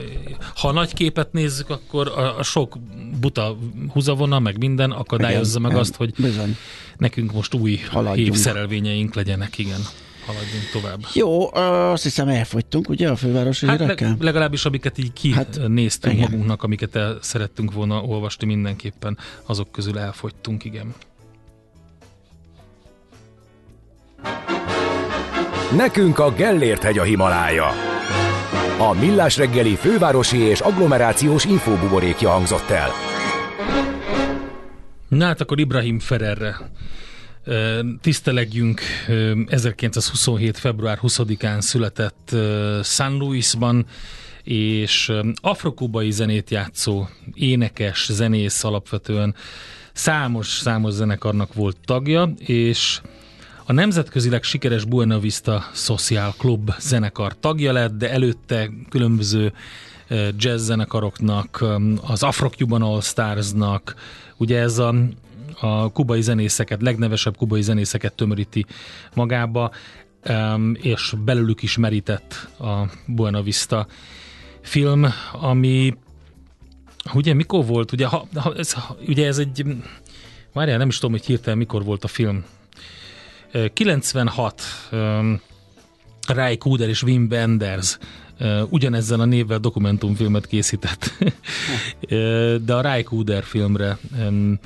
ha a nagy képet nézzük, akkor a, a sok buta húzavona, meg minden akadályozza Igen, meg igen, azt, hogy bizony. nekünk most új Haladjunk. hívszerelvényeink legyenek, igen. Haladjunk tovább. Jó, azt hiszem elfogytunk, ugye, a fővárosi Hát hírekkel? leg, legalábbis amiket így kinéztünk igen. hát, magunknak, amiket el szerettünk volna olvasni mindenképpen, azok közül elfogytunk, igen. Nekünk a Gellért hegy a Himalája. A Millás reggeli fővárosi és agglomerációs infóbuborékja hangzott el. Na hát akkor Ibrahim Fererre tisztelegjünk. Ö, 1927. február 20-án született San Luisban, és afrokubai zenét játszó, énekes, zenész alapvetően számos-számos zenekarnak volt tagja, és a nemzetközileg sikeres Buena Vista Social Club zenekar tagja lett, de előtte különböző jazz zenekaroknak, az Afro-Cuban All Starsnak, ugye ez a, a kubai zenészeket, legnevesebb kubai zenészeket tömöríti magába, és belőlük is merített a Buena Vista film, ami ugye mikor volt, ugye, ha, ha, ez, ha, ugye ez egy, várjál, nem is tudom, hogy hirtelen mikor volt a film. Ö, 96 um, Ray Cooder és Wim Wenders uh, ugyanezzel a névvel dokumentumfilmet készített. De a Ray Cooder filmre um,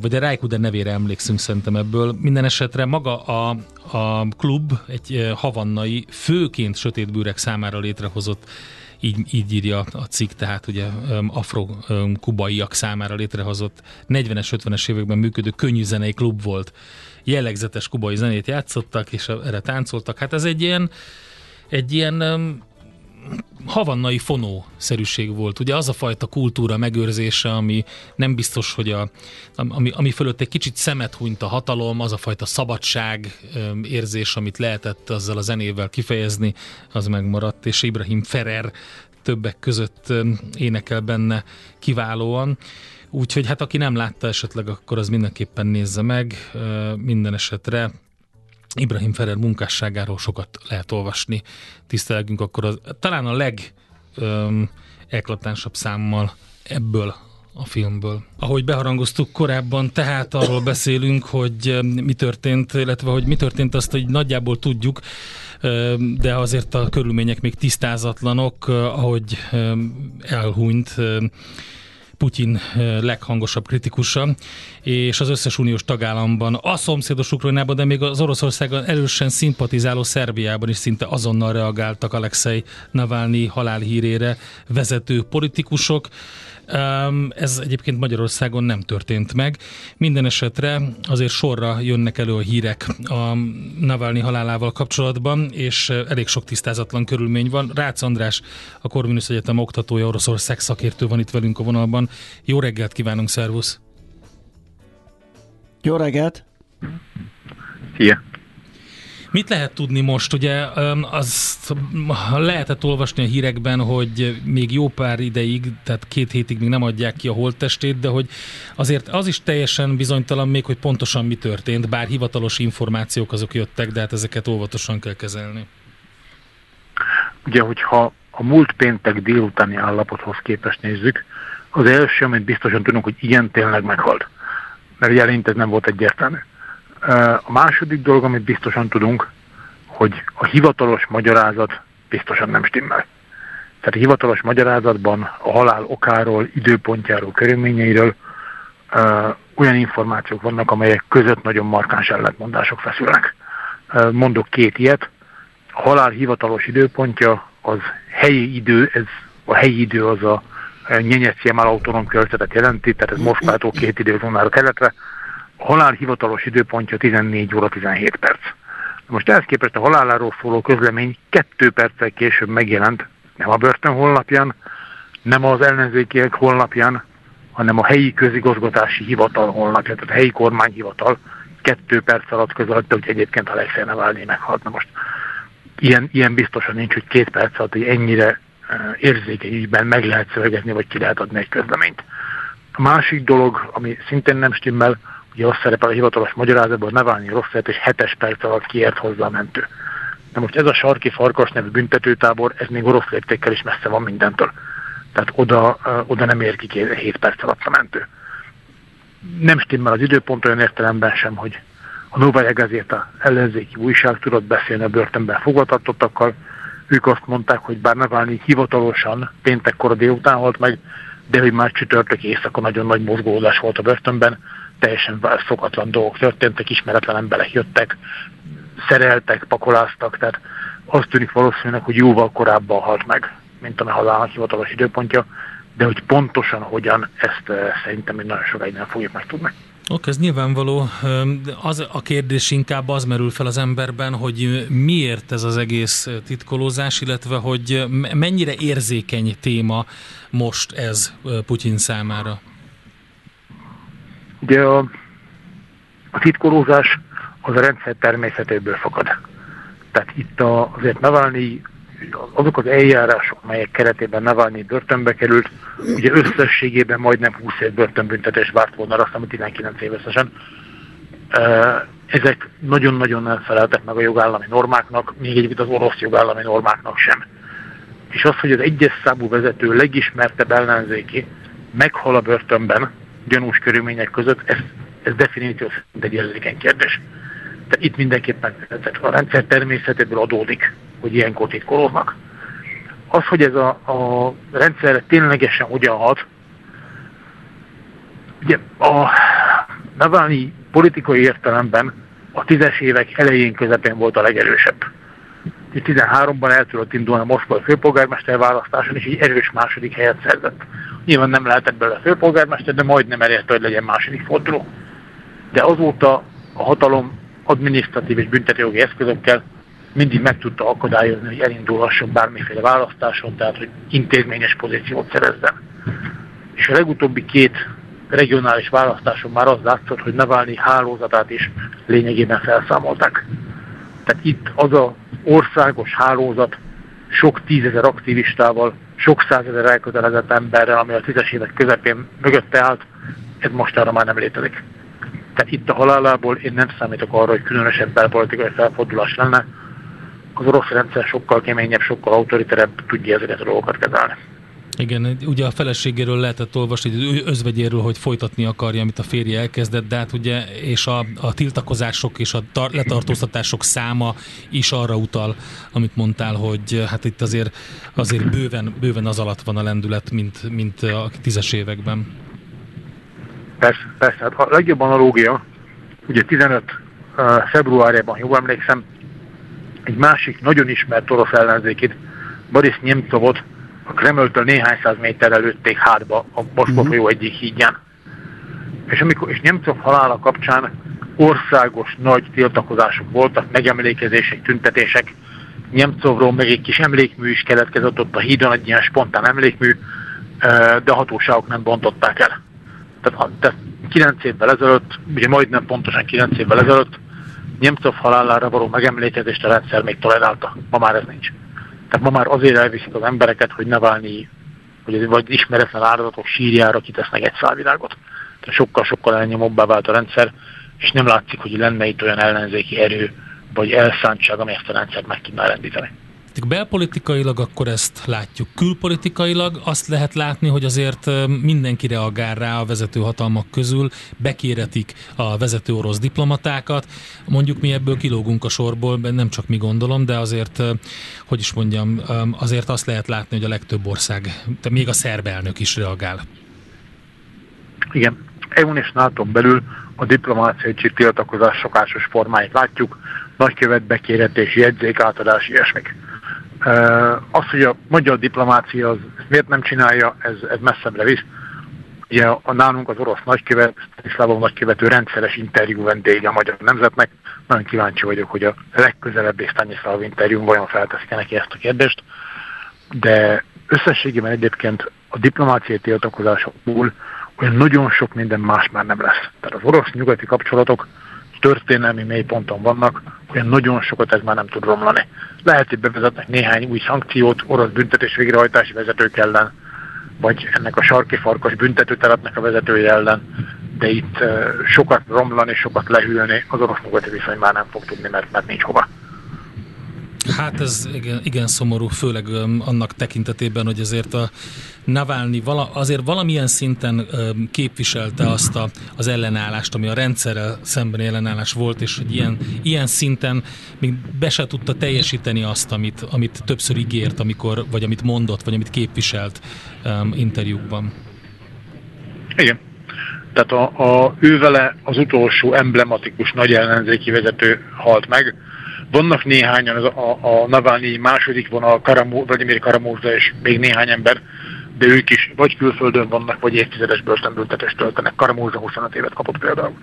vagy a Cooder nevére emlékszünk szerintem ebből. Minden esetre maga a, a klub egy havannai, főként sötétbőrek számára létrehozott így, így írja a cikk, tehát ugye afro-kubaiak számára létrehozott 40-es, 50-es években működő könnyű zenei klub volt. Jellegzetes kubai zenét játszottak, és erre táncoltak. Hát ez egy ilyen, egy ilyen havannai fonó-szerűség volt. Ugye az a fajta kultúra megőrzése, ami nem biztos, hogy a, ami, ami fölött egy kicsit szemet hunyt a hatalom, az a fajta szabadság érzés, amit lehetett azzal a zenével kifejezni, az megmaradt, és Ibrahim Ferrer többek között énekel benne kiválóan. Úgyhogy hát aki nem látta esetleg, akkor az mindenképpen nézze meg. Minden esetre Ibrahim Ferrer munkásságáról sokat lehet olvasni. Tisztelgünk akkor az, talán a leg öm, eklatánsabb számmal ebből a filmből. Ahogy beharangoztuk korábban, tehát arról beszélünk, hogy mi történt, illetve hogy mi történt azt, hogy nagyjából tudjuk, de azért a körülmények még tisztázatlanok, ahogy elhunyt Putyin eh, leghangosabb kritikusa, és az összes uniós tagállamban, a szomszédos Ukrajnában, de még az Oroszországgal erősen szimpatizáló Szerbiában is szinte azonnal reagáltak Alexei Navalnyi halálhírére vezető politikusok. Ez egyébként Magyarországon nem történt meg. Minden esetre azért sorra jönnek elő a hírek a Navalnyi halálával kapcsolatban, és elég sok tisztázatlan körülmény van. Rácz András, a Corvinus Egyetem oktatója, Oroszország szakértő van itt velünk a vonalban. Jó reggelt kívánunk, szervusz! Jó reggelt! Szia! Mit lehet tudni most? Ugye azt lehetett olvasni a hírekben, hogy még jó pár ideig, tehát két hétig még nem adják ki a holttestét, de hogy azért az is teljesen bizonytalan még, hogy pontosan mi történt, bár hivatalos információk azok jöttek, de hát ezeket óvatosan kell kezelni. Ugye, hogyha a múlt péntek délutáni állapothoz képest nézzük, az első, amit biztosan tudunk, hogy igen, tényleg meghalt. Mert ugye ez nem volt egyértelmű. A második dolog, amit biztosan tudunk, hogy a hivatalos magyarázat biztosan nem stimmel. Tehát a hivatalos magyarázatban a halál okáról, időpontjáról, körülményeiről olyan információk vannak, amelyek között nagyon markáns ellentmondások feszülnek. Mondok két ilyet. A halál hivatalos időpontja az helyi idő, ez a helyi idő az a Nyenyeszciemál autonóm körzetet jelenti, tehát ez Moszkvától két időzónára keletre. Halál hivatalos időpontja 14 óra 17 perc. Most ehhez képest a haláláról szóló közlemény kettő perccel később megjelent, nem a börtön honlapján, nem az ellenzékiek honlapján, hanem a helyi közigazgatási hivatal honlapján, tehát a helyi kormányhivatal kettő perc alatt közölte, hogy egyébként Alexei Navalnyi meghalt. Na most ilyen, ilyen biztosan nincs, hogy két perc alatt, hogy ennyire érzékeny ügyben meg lehet szövegezni, vagy ki lehet adni egy közleményt. A másik dolog, ami szintén nem stimmel, ugye azt szerepel a hivatalos magyarázatban, hogy Navalnyi rossz lett, és hetes perc alatt kiért hozzá a mentő. Na most ez a sarki farkas nevű büntetőtábor, ez még orosz léptékkel is messze van mindentől. Tehát oda, oda nem ér ki 7 perc alatt a mentő. Nem stimmel az időpont olyan értelemben sem, hogy a Novaya Gazeta ellenzéki újság tudott beszélni a börtönben fogvatartottakkal. Ők azt mondták, hogy bár Navalnyi hivatalosan péntekkor délután halt meg, de hogy már csütörtök éjszaka nagyon nagy mozgódás volt a börtönben, teljesen szokatlan dolgok történtek, ismeretlen emberek jöttek, szereltek, pakoláztak, tehát azt tűnik valószínűleg, hogy jóval korábban halt meg, mint a halálának hivatalos időpontja, de hogy pontosan hogyan, ezt uh, szerintem még nagyon sokáig nem fogjuk megtudni. Oké, ez nyilvánvaló. Az a kérdés inkább az merül fel az emberben, hogy miért ez az egész titkolózás, illetve hogy mennyire érzékeny téma most ez Putyin számára. Ugye a, a titkolózás az a rendszer természetéből fakad. Tehát itt a, azért Navalnyi, azok az eljárások, melyek keretében Navalnyi börtönbe került, ugye összességében majdnem 20 év börtönbüntetés várt volna, azt hiszem 19 évesen. Ezek nagyon-nagyon nem feleltek meg a jogállami normáknak, még egyébként az orosz jogállami normáknak sem. És az, hogy az egyes számú vezető legismertebb ellenzéki meghal a börtönben, gyanús körülmények között, ez, ez definíció szerint egy kérdés. Tehát itt mindenképpen tehát a rendszer természetéből adódik, hogy ilyenkor titkolóznak. Az, hogy ez a, a rendszer ténylegesen hogyan hat, ugye a Navalnyi politikai értelemben a tízes évek elején közepén volt a legerősebb. 13-ban el tudott indulni a moszkvai főpolgármester választáson, és egy erős második helyet szerzett. Nyilván nem lehetett belőle főpolgármester, de majdnem elérte, hogy legyen második forduló. De azóta a hatalom adminisztratív és büntetőjogi eszközökkel mindig meg tudta akadályozni, hogy elindulhasson bármiféle választáson, tehát hogy intézményes pozíciót szerezzen. És a legutóbbi két regionális választáson már az látszott, hogy Navalnyi hálózatát is lényegében felszámolták. Tehát itt az a országos hálózat sok tízezer aktivistával, sok százezer elkötelezett emberrel, ami a tízes évek közepén mögötte állt, ez mostára már nem létezik. Tehát itt a halálából én nem számítok arra, hogy különösebb belpolitikai felfordulás lenne. Az orosz rendszer sokkal keményebb, sokkal autoriterebb tudja ezeket a dolgokat kezelni. Igen, ugye a feleségéről lehetett olvasni, hogy özvegyéről, hogy folytatni akarja, amit a férje elkezdett, de hát ugye, és a, a tiltakozások és a tar- letartóztatások száma is arra utal, amit mondtál, hogy hát itt azért, azért bőven, bőven az alatt van a lendület, mint, mint a tízes években. Persze, persze. Hát a legjobb analógia, ugye 15 uh, februárjában, jól emlékszem, egy másik nagyon ismert orosz ellenzékét, Boris Nemcovot a Kremltől néhány száz méterre lőtték hátba a Moszkva folyó egyik hídján. És, amikor, és Nemcov halála kapcsán országos nagy tiltakozások voltak, megemlékezések, tüntetések. Nemcovról meg egy kis emlékmű is keletkezett ott a hídon, egy ilyen spontán emlékmű, de a hatóságok nem bontották el. Tehát, tehát 9 évvel ezelőtt, ugye majdnem pontosan 9 évvel ezelőtt Nemcov halálára való megemlékezést a rendszer még tolerálta. Ma már ez nincs. Tehát ma már azért elviszik az embereket, hogy ne válni, hogy vagy ismeretlen áldozatok sírjára kitesznek egy szálvilágot. Tehát sokkal-sokkal elnyomóbbá vált a rendszer, és nem látszik, hogy lenne itt olyan ellenzéki erő, vagy elszántság, ami ezt a rendszert meg tudná rendíteni. Belpolitikailag akkor ezt látjuk. Külpolitikailag azt lehet látni, hogy azért mindenki reagál rá a vezető hatalmak közül, bekéretik a vezető orosz diplomatákat. Mondjuk mi ebből kilógunk a sorból, nem csak mi gondolom, de azért, hogy is mondjam, azért azt lehet látni, hogy a legtöbb ország, de még a szerb elnök is reagál. Igen, EU-n és nato belül a diplomáciai tiltakozás szokásos formáit látjuk, nagykövet bekéretés, jegyzék átadás, ilyesmik az, hogy a magyar diplomácia az miért nem csinálja, ez, ez messzebbre visz. Ugye a, nálunk az orosz nagykövet, Szlavov nagykövető rendszeres interjú vendége a magyar nemzetnek. Nagyon kíváncsi vagyok, hogy a legközelebbi Stanislav interjú vajon felteszik neki ezt a kérdést. De összességében egyébként a diplomáciai tiltakozásokból olyan nagyon sok minden más már nem lesz. Tehát az orosz-nyugati kapcsolatok történelmi mélyponton vannak, olyan nagyon sokat ez már nem tud romlani. Lehet, hogy bevezetnek néhány új szankciót orosz büntetés végrehajtási vezetők ellen, vagy ennek a sarki farkas büntetőtelepnek a vezetője ellen, de itt sokat romlani, sokat lehűlni az orosz-nyugati viszony már nem fog tudni, mert, mert nincs hova. Hát ez igen, igen szomorú, főleg annak tekintetében, hogy azért a Navalnyi vala, azért valamilyen szinten képviselte azt a, az ellenállást, ami a rendszerrel szemben ellenállás volt, és hogy ilyen, ilyen szinten még be se tudta teljesíteni azt, amit, amit többször ígért, amikor, vagy amit mondott, vagy amit képviselt um, interjúkban. Igen. Tehát a, a, ő az utolsó emblematikus nagy ellenzéki vezető halt meg, vannak néhányan, az a, a Navalnyi második vonal, Karamó, Vladimir Karamózda és még néhány ember, de ők is vagy külföldön vannak, vagy évtizedes börtönbüntetést töltenek. Karamózda 25 évet kapott például.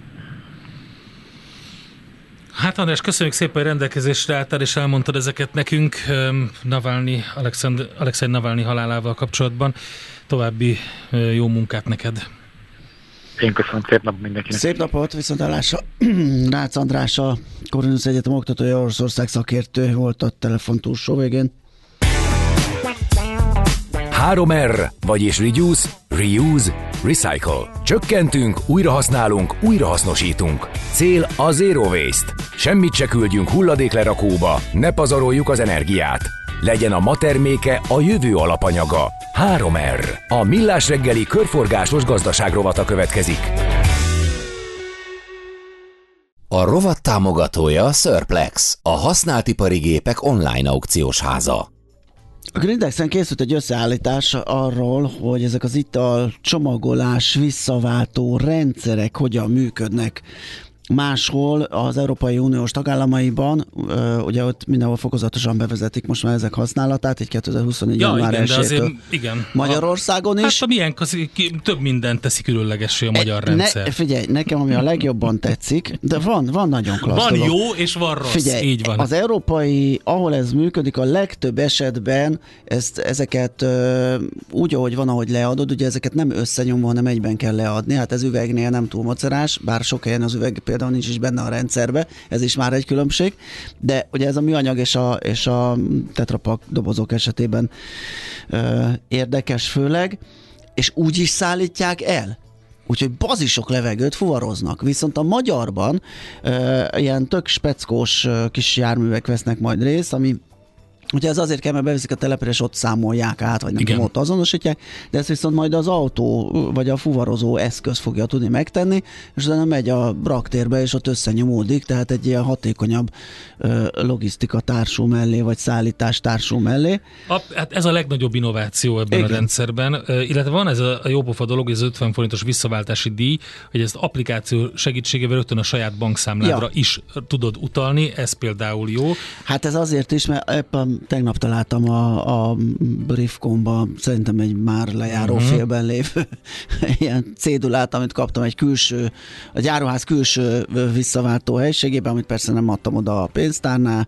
Hát András, köszönjük szépen, hogy rendelkezésre álltál, és elmondtad ezeket nekünk Navalnyi, Alexei Navalnyi halálával kapcsolatban. További jó munkát neked! Én köszönöm, szép nap mindenkinek. Szép napot, viszontlátásra. Rácz András, a Korinus Egyetem oktatója, Oroszország szakértő volt a telefon túlsó végén. 3R, vagyis Reduce, Reuse, Recycle. Csökkentünk, újrahasználunk, újrahasznosítunk. Cél a Zero Waste. Semmit se küldjünk hulladéklerakóba, ne pazaroljuk az energiát. Legyen a ma terméke a jövő alapanyaga. 3R. A Millás reggeli körforgásos gazdaság rovata következik. A rovat támogatója a Surplex, a használt ipari gépek online aukciós háza. A Grindexen készült egy összeállítás arról, hogy ezek az ital csomagolás visszaváltó rendszerek hogyan működnek máshol az Európai Uniós tagállamaiban, ugye ott mindenhol fokozatosan bevezetik most már ezek használatát, egy 2024 ja, január igen, de azért, igen. Magyarországon a, is. Hát a milyen több mindent teszi különlegessé a magyar e, rendszer. Ne, figyelj, nekem ami a legjobban tetszik, de van, van nagyon klassz Van dolog. jó és van rossz, figyelj, így van. Az európai, ahol ez működik, a legtöbb esetben ezt, ezeket úgy, ahogy van, ahogy leadod, ugye ezeket nem összenyomva, hanem egyben kell leadni. Hát ez üvegnél nem túl macerás, bár sok helyen az üveg például például nincs is benne a rendszerbe, ez is már egy különbség, de ugye ez a műanyag és a, és a tetrapak dobozok esetében ö, érdekes főleg, és úgy is szállítják el, úgyhogy bazisok levegőt fuvaroznak. Viszont a magyarban ö, ilyen tök speckós ö, kis járművek vesznek majd részt, ami Ugye ez azért kell, mert beviszik a telepre, és ott számolják át, vagy nem tudom, ott azonosítják, de ezt viszont majd az autó, vagy a fuvarozó eszköz fogja tudni megtenni, és utána megy a braktérbe, és ott összenyomódik, tehát egy ilyen hatékonyabb logisztika társul mellé, vagy szállítás társul mellé. A, hát ez a legnagyobb innováció ebben Igen. a rendszerben, illetve van ez a, a jópofa dolog, ez az 50 forintos visszaváltási díj, hogy ezt applikáció segítségével rögtön a saját bankszámládra ja. is tudod utalni, ez például jó. Hát ez azért is, mert ebben tegnap találtam a, a Briefcomba, szerintem egy már lejáró uh-huh. félben lévő ilyen cédulát, amit kaptam egy külső, a gyáruház külső visszaváltó helységében, amit persze nem adtam oda a pénztárnál,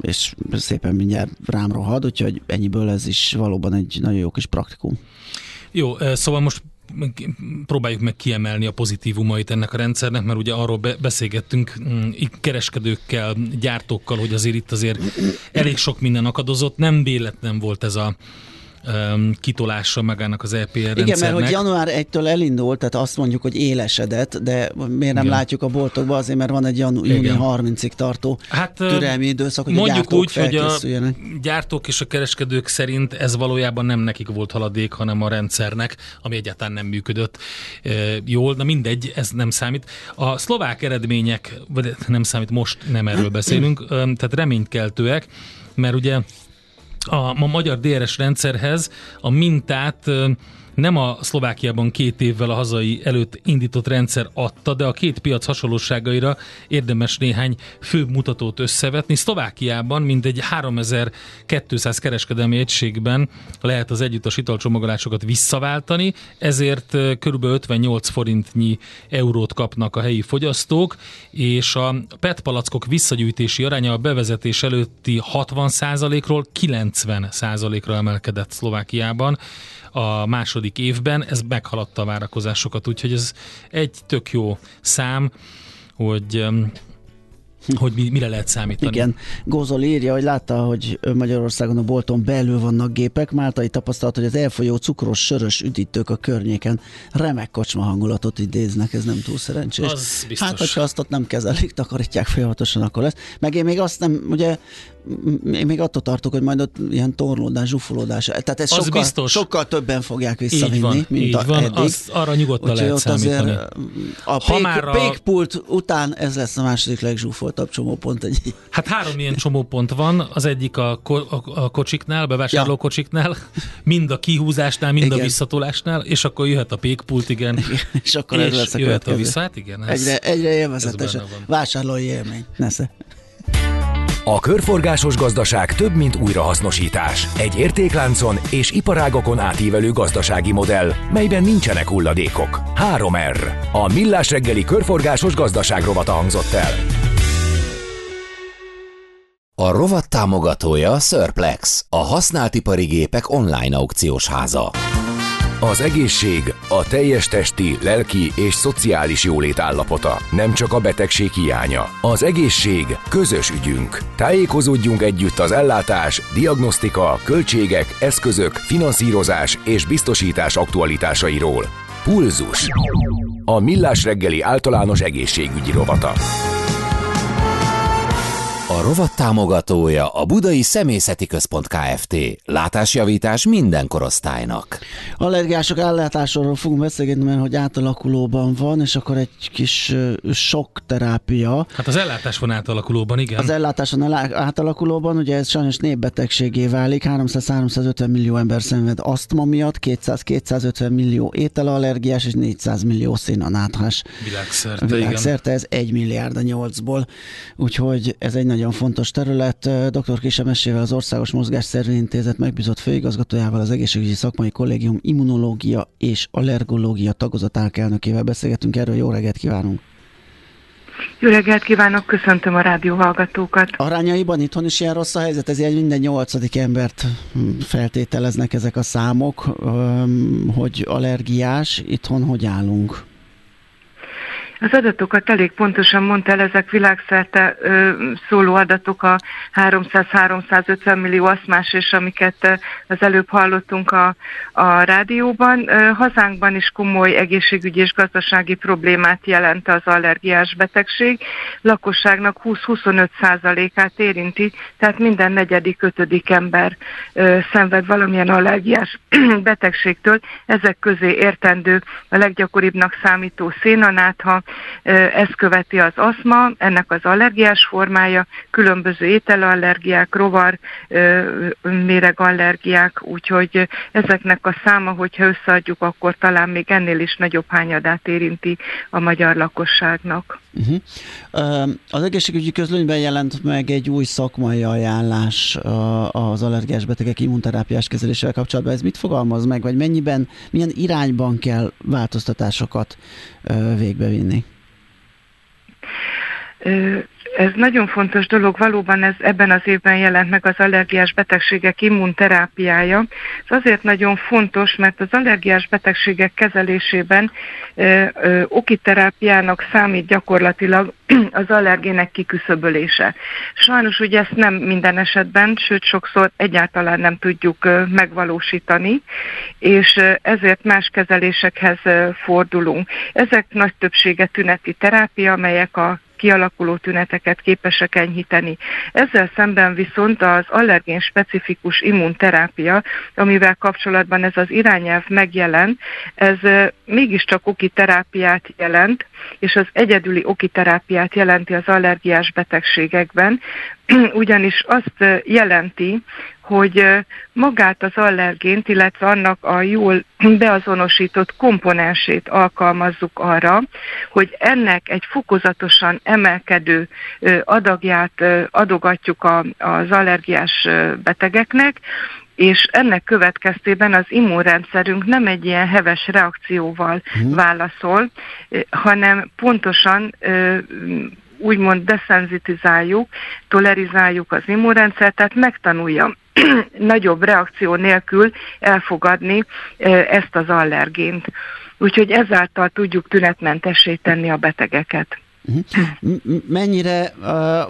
és szépen mindjárt rám rohad, úgyhogy ennyiből ez is valóban egy nagyon jó kis praktikum. Jó, szóval most próbáljuk meg kiemelni a pozitívumait ennek a rendszernek, mert ugye arról be, beszélgettünk mm, kereskedőkkel, gyártókkal, hogy azért itt azért elég sok minden akadozott, nem véletlen volt ez a um, kitolása magának az EPR Igen, rendszernek. mert hogy január 1-től elindult, tehát azt mondjuk, hogy élesedett, de miért nem Igen. látjuk a boltokban, azért, mert van egy janu- júni 30-ig tartó hát, türelmi időszak, hogy mondjuk a úgy, hogy a gyártók és a kereskedők szerint ez valójában nem nekik volt haladék, hanem a rendszernek, ami egyáltalán nem működött e, jól. Na mindegy, ez nem számít. A szlovák eredmények, vagy nem számít, most nem erről beszélünk, tehát reménykeltőek, mert ugye a, a magyar DRS rendszerhez a mintát nem a Szlovákiában két évvel a hazai előtt indított rendszer adta, de a két piac hasonlóságaira érdemes néhány fő mutatót összevetni. Szlovákiában mindegy 3200 kereskedelmi egységben lehet az együttes italcsomagolásokat visszaváltani, ezért kb. 58 forintnyi eurót kapnak a helyi fogyasztók, és a PET palackok visszagyűjtési aránya a bevezetés előtti 60%-ról 90%-ra emelkedett Szlovákiában a második évben, ez meghaladta a várakozásokat, úgyhogy ez egy tök jó szám, hogy hogy mi, mire lehet számítani. Igen, Gózol írja, hogy látta, hogy Magyarországon a bolton belül vannak gépek. Máltai tapasztalat, hogy az elfolyó cukros, sörös üdítők a környéken remek kocsma hangulatot idéznek, ez nem túl szerencsés. Az biztos. Hát, hogyha azt ott nem kezelik, takarítják folyamatosan, akkor lesz. Meg én még azt nem, ugye én még attól tartok, hogy majd ott ilyen torlódás, zsúfolódás. Tehát ez Az sokkal, biztos. sokkal többen fogják visszavinni, Így van, mint így a, van, eddig. az, arra nyugodtan Úgyhogy lehet ott azért számítani. a Ha pék, már a- pékpult után ez lesz a második legzsúfoltabb csomópont egy Hát három ilyen csomópont van, az egyik a, ko- a, a kocsiknál, bevásárlókocsiknál, mind a kihúzásnál, mind Igen. a visszatolásnál, és akkor jöhet a pékpult, igen, és akkor ez és lesz a jöhet a vissza. Hát igen, ez, Egyre, egyre élvezetes. ez benne van. Vásárlói élmény. Nesze. A körforgásos gazdaság több, mint újrahasznosítás. Egy értékláncon és iparágokon átívelő gazdasági modell, melyben nincsenek hulladékok. 3R. A Millás reggeli körforgásos gazdaság rovata hangzott el. A rovat támogatója a Surplex, a használt ipari gépek online aukciós háza. Az egészség a teljes testi, lelki és szociális jólét állapota, nem csak a betegség hiánya. Az egészség közös ügyünk. Tájékozódjunk együtt az ellátás, diagnosztika, költségek, eszközök, finanszírozás és biztosítás aktualitásairól. Pulzus. A Millás reggeli általános egészségügyi rovata. A rovat támogatója a Budai Szemészeti Központ Kft. Látásjavítás minden korosztálynak. Allergiások ellátásról fogunk beszélgetni, mert hogy átalakulóban van, és akkor egy kis sok terápia. Hát az ellátás van átalakulóban, igen. Az ellátáson elá- átalakulóban, ugye ez sajnos népbetegségé válik, 300-350 millió ember szenved asztma miatt, 200-250 millió ételallergiás és 400 millió szénanáthás. Világszerte, igen. Világszerte ez 1 milliárd a nyolcból, úgyhogy ez egy nagyon fontos terület. Dr. Kise Mesével az Országos Mozgásszervi Intézet megbízott főigazgatójával, az Egészségügyi Szakmai Kollégium immunológia és allergológia tagozat elnökével beszélgetünk erről. Jó reggelt kívánunk! Jó reggelt kívánok, köszöntöm a rádió hallgatókat. Arányaiban itthon is ilyen rossz a helyzet, ezért minden nyolcadik embert hm, feltételeznek ezek a számok, hogy allergiás. Itthon hogy állunk? Az adatokat elég pontosan mondta el, ezek világszerte ö, szóló adatok a 300-350 millió aszmás, és amiket az előbb hallottunk a, a rádióban. Ö, hazánkban is komoly egészségügyi és gazdasági problémát jelent az allergiás betegség. Lakosságnak 20-25 százalékát érinti, tehát minden negyedik, ötödik ember ö, szenved valamilyen allergiás betegségtől. Ezek közé értendő a leggyakoribbnak számító szénanátha, Ö, ez követi az aszma, ennek az allergiás formája, különböző ételallergiák, rovar méregallergiák, úgyhogy ezeknek a száma, hogyha összeadjuk, akkor talán még ennél is nagyobb hányadát érinti a magyar lakosságnak. Uh-huh. Az egészségügyi közlönyben jelent meg egy új szakmai ajánlás az allergiás betegek immunterápiás kezelésével kapcsolatban. Ez mit fogalmaz meg, vagy mennyiben, milyen irányban kell változtatásokat végbevinni? Ez nagyon fontos dolog, valóban ez ebben az évben jelent meg az allergiás betegségek immunterápiája. Ez azért nagyon fontos, mert az allergiás betegségek kezelésében ö, ö, okiterápiának számít gyakorlatilag az allergének kiküszöbölése. Sajnos ugye ezt nem minden esetben, sőt sokszor egyáltalán nem tudjuk megvalósítani, és ezért más kezelésekhez fordulunk. Ezek nagy többsége tüneti terápia, amelyek a kialakuló tüneteket képesek enyhíteni. Ezzel szemben viszont az allergén specifikus immunterápia, amivel kapcsolatban ez az irányelv megjelent, ez mégiscsak oki terápiát jelent, és az egyedüli oki terápiát jelenti az allergiás betegségekben, ugyanis azt jelenti, hogy magát az allergént, illetve annak a jól beazonosított komponensét alkalmazzuk arra, hogy ennek egy fokozatosan emelkedő adagját adogatjuk az allergiás betegeknek, és ennek következtében az immunrendszerünk nem egy ilyen heves reakcióval Mhm. válaszol, hanem pontosan úgymond deszenzitizáljuk, tolerizáljuk az immunrendszert, tehát megtanulja nagyobb reakció nélkül elfogadni ezt az allergént. Úgyhogy ezáltal tudjuk tünetmentessé tenni a betegeket. Uh-huh. Mennyire,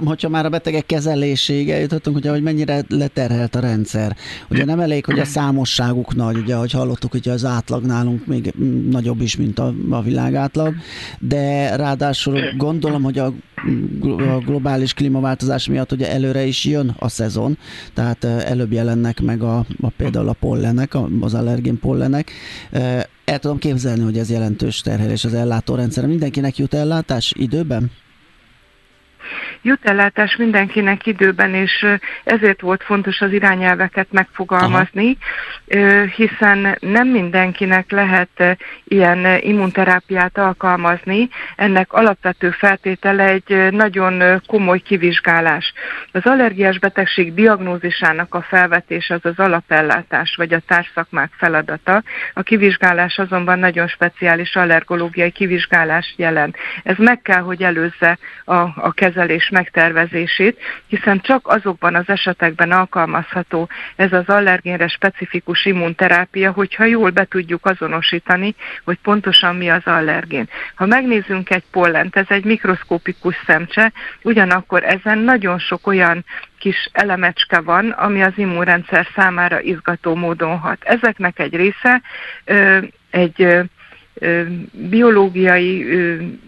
hogyha már a betegek kezeléséige jutottunk, ugye, hogy mennyire leterhelt a rendszer. Ugye nem elég, hogy a számosságuk nagy, ugye, ahogy hallottuk, hogy az átlag nálunk még nagyobb is, mint a, a világ átlag, de ráadásul gondolom, hogy a a globális klímaváltozás miatt ugye előre is jön a szezon, tehát előbb jelennek meg a, a például a pollenek, az allergén pollenek. El tudom képzelni, hogy ez jelentős terhelés az ellátórendszerre. Mindenkinek jut ellátás időben? Jut ellátás mindenkinek időben, és ezért volt fontos az irányelveket megfogalmazni, Aha. hiszen nem mindenkinek lehet ilyen immunterápiát alkalmazni. Ennek alapvető feltétele egy nagyon komoly kivizsgálás. Az allergiás betegség diagnózisának a felvetés az az alapellátás, vagy a társszakmák feladata. A kivizsgálás azonban nagyon speciális allergológiai kivizsgálás jelent. Ez meg kell, hogy előzze a, a kezelés megtervezését, hiszen csak azokban az esetekben alkalmazható ez az allergénre specifikus immunterápia, hogyha jól be tudjuk azonosítani, hogy pontosan mi az allergén. Ha megnézzünk egy pollent, ez egy mikroszkópikus szemcse, ugyanakkor ezen nagyon sok olyan kis elemecske van, ami az immunrendszer számára izgató módon hat. Ezeknek egy része egy biológiai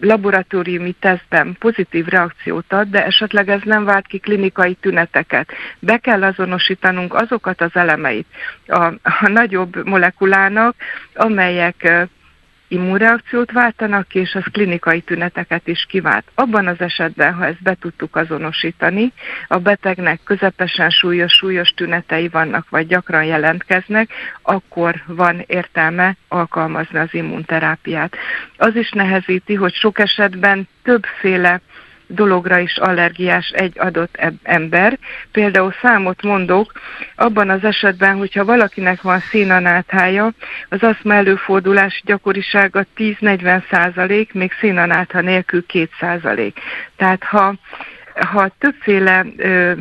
laboratóriumi tesztben pozitív reakciót ad, de esetleg ez nem vált ki klinikai tüneteket. Be kell azonosítanunk azokat az elemeit a, a nagyobb molekulának, amelyek immunreakciót váltanak, és az klinikai tüneteket is kivált. Abban az esetben, ha ezt be tudtuk azonosítani, a betegnek közepesen súlyos, súlyos tünetei vannak, vagy gyakran jelentkeznek, akkor van értelme alkalmazni az immunterápiát. Az is nehezíti, hogy sok esetben többféle dologra is allergiás egy adott ember. Például számot mondok, abban az esetben, hogyha valakinek van színanáthája, az aszma előfordulás gyakorisága 10-40 százalék, még színanátha nélkül 2 százalék. Tehát ha ha többféle ö,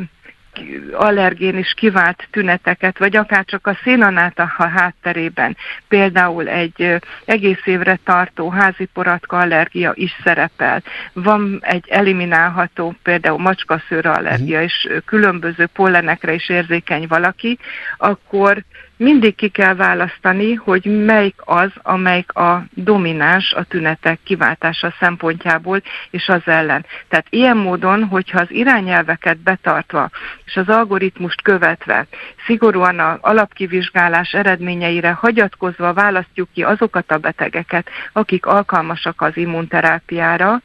allergén is kivált tüneteket, vagy akár csak a szénanát a hátterében, például egy egész évre tartó házi poratka allergia is szerepel. Van egy eliminálható például macskaszőr allergia, mhm. és különböző pollenekre is érzékeny valaki, akkor mindig ki kell választani, hogy melyik az, amelyik a domináns a tünetek kiváltása szempontjából, és az ellen. Tehát ilyen módon, hogyha az irányelveket betartva, és az algoritmust követve, szigorúan az alapkivizsgálás eredményeire hagyatkozva választjuk ki azokat a betegeket, akik alkalmasak az immunterápiára,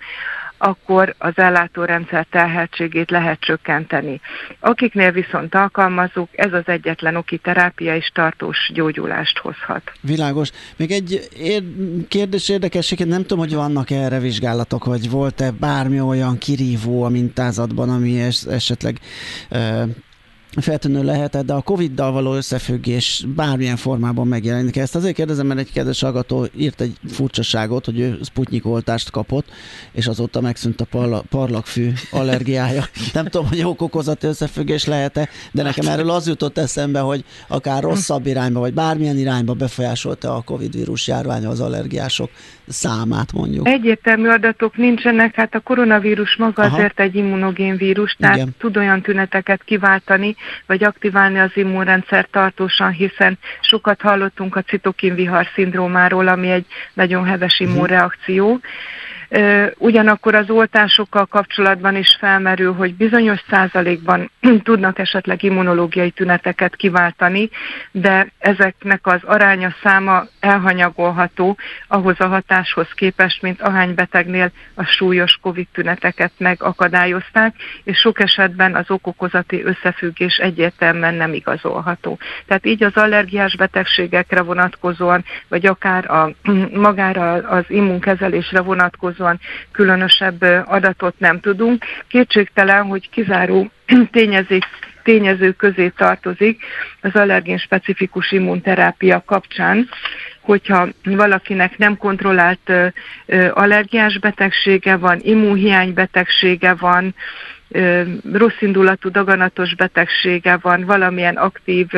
akkor az ellátórendszer terheltségét lehet csökkenteni. Akiknél viszont alkalmazunk, ez az egyetlen oki terápia is tartós gyógyulást hozhat. Világos. Még egy kérdés érdekesség, nem tudom, hogy vannak erre vizsgálatok, vagy volt-e bármi olyan kirívó a mintázatban, ami esetleg feltűnő lehetett, de a Covid-dal való összefüggés bármilyen formában megjelenik. Ezt azért kérdezem, mert egy kedves hallgató írt egy furcsaságot, hogy ő Sputnik oltást kapott, és azóta megszűnt a parla- parlagfű allergiája. Nem tudom, hogy okokozati összefüggés lehet-e, de nekem erről az jutott eszembe, hogy akár rosszabb irányba, vagy bármilyen irányba befolyásolta a Covid vírus járványa az allergiások számát mondjuk. Egyértelmű adatok nincsenek, hát a koronavírus maga Aha. azért egy immunogén vírus, tehát Igen. tud olyan tüneteket kiváltani, vagy aktiválni az immunrendszer tartósan, hiszen sokat hallottunk a citokinvihar szindrómáról, ami egy nagyon heves mhm. immunreakció. Uh-huh Ugyanakkor az oltásokkal kapcsolatban is felmerül, hogy bizonyos százalékban tudnak esetleg immunológiai tüneteket kiváltani, de ezeknek az aránya száma elhanyagolható ahhoz a hatáshoz képest, mint ahány betegnél a súlyos COVID tüneteket megakadályozták, és sok esetben az okokozati összefüggés egyértelműen nem igazolható. Tehát így az allergiás betegségekre vonatkozóan, vagy akár a, magára az immunkezelésre vonatkozóan vonatkozóan különösebb adatot nem tudunk. Kétségtelen, hogy kizáró tényezők tényező közé tartozik az allergén specifikus immunterápia kapcsán, hogyha valakinek nem kontrollált allergiás betegsége van, immunhiány betegsége van, rosszindulatú daganatos betegsége van, valamilyen aktív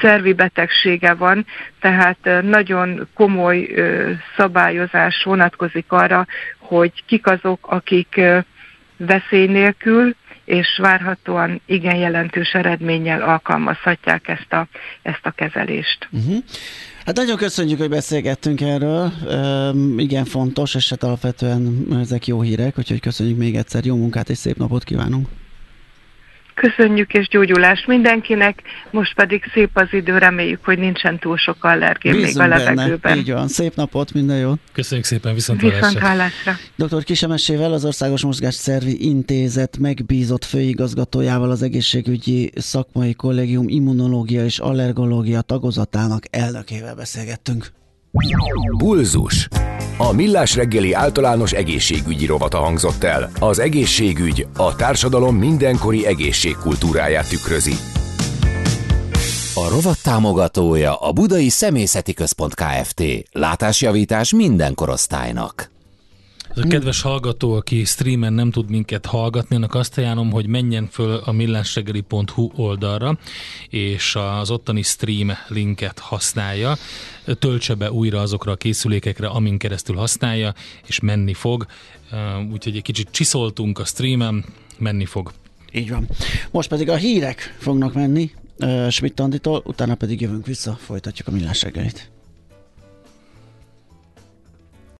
szervi betegsége van, tehát nagyon komoly szabályozás vonatkozik arra, hogy kik azok, akik veszély nélkül és várhatóan igen jelentős eredménnyel alkalmazhatják ezt a, ezt a kezelést. Uh-huh. Hát nagyon köszönjük, hogy beszélgettünk erről. Üm, igen fontos, és hát alapvetően ezek jó hírek, úgyhogy köszönjük még egyszer, jó munkát és szép napot kívánunk! Köszönjük és gyógyulást mindenkinek, most pedig szép az idő, reméljük, hogy nincsen túl sok allergén még a levegőben. Benne. Így van, szép napot, minden jót! Köszönjük szépen, viszont, viszont hallásra! Dr. Kisemesével, az Országos Mozgásszervi Intézet megbízott főigazgatójával az egészségügyi szakmai kollégium immunológia és allergológia tagozatának elnökével beszélgettünk. Bulzus. A Millás reggeli általános egészségügyi rovata hangzott el. Az egészségügy a társadalom mindenkori egészségkultúráját tükrözi. A rovat támogatója a Budai Szemészeti Központ Kft. Látásjavítás minden korosztálynak. Ez a kedves hallgató, aki streamen nem tud minket hallgatni, annak azt ajánlom, hogy menjen föl a millásregeli.hu oldalra, és az ottani stream linket használja, töltse be újra azokra a készülékekre, amin keresztül használja, és menni fog. Úgyhogy egy kicsit csiszoltunk a streamen, menni fog. Így van. Most pedig a hírek fognak menni, Schmidt Anditól, utána pedig jövünk vissza, folytatjuk a millás reggelit.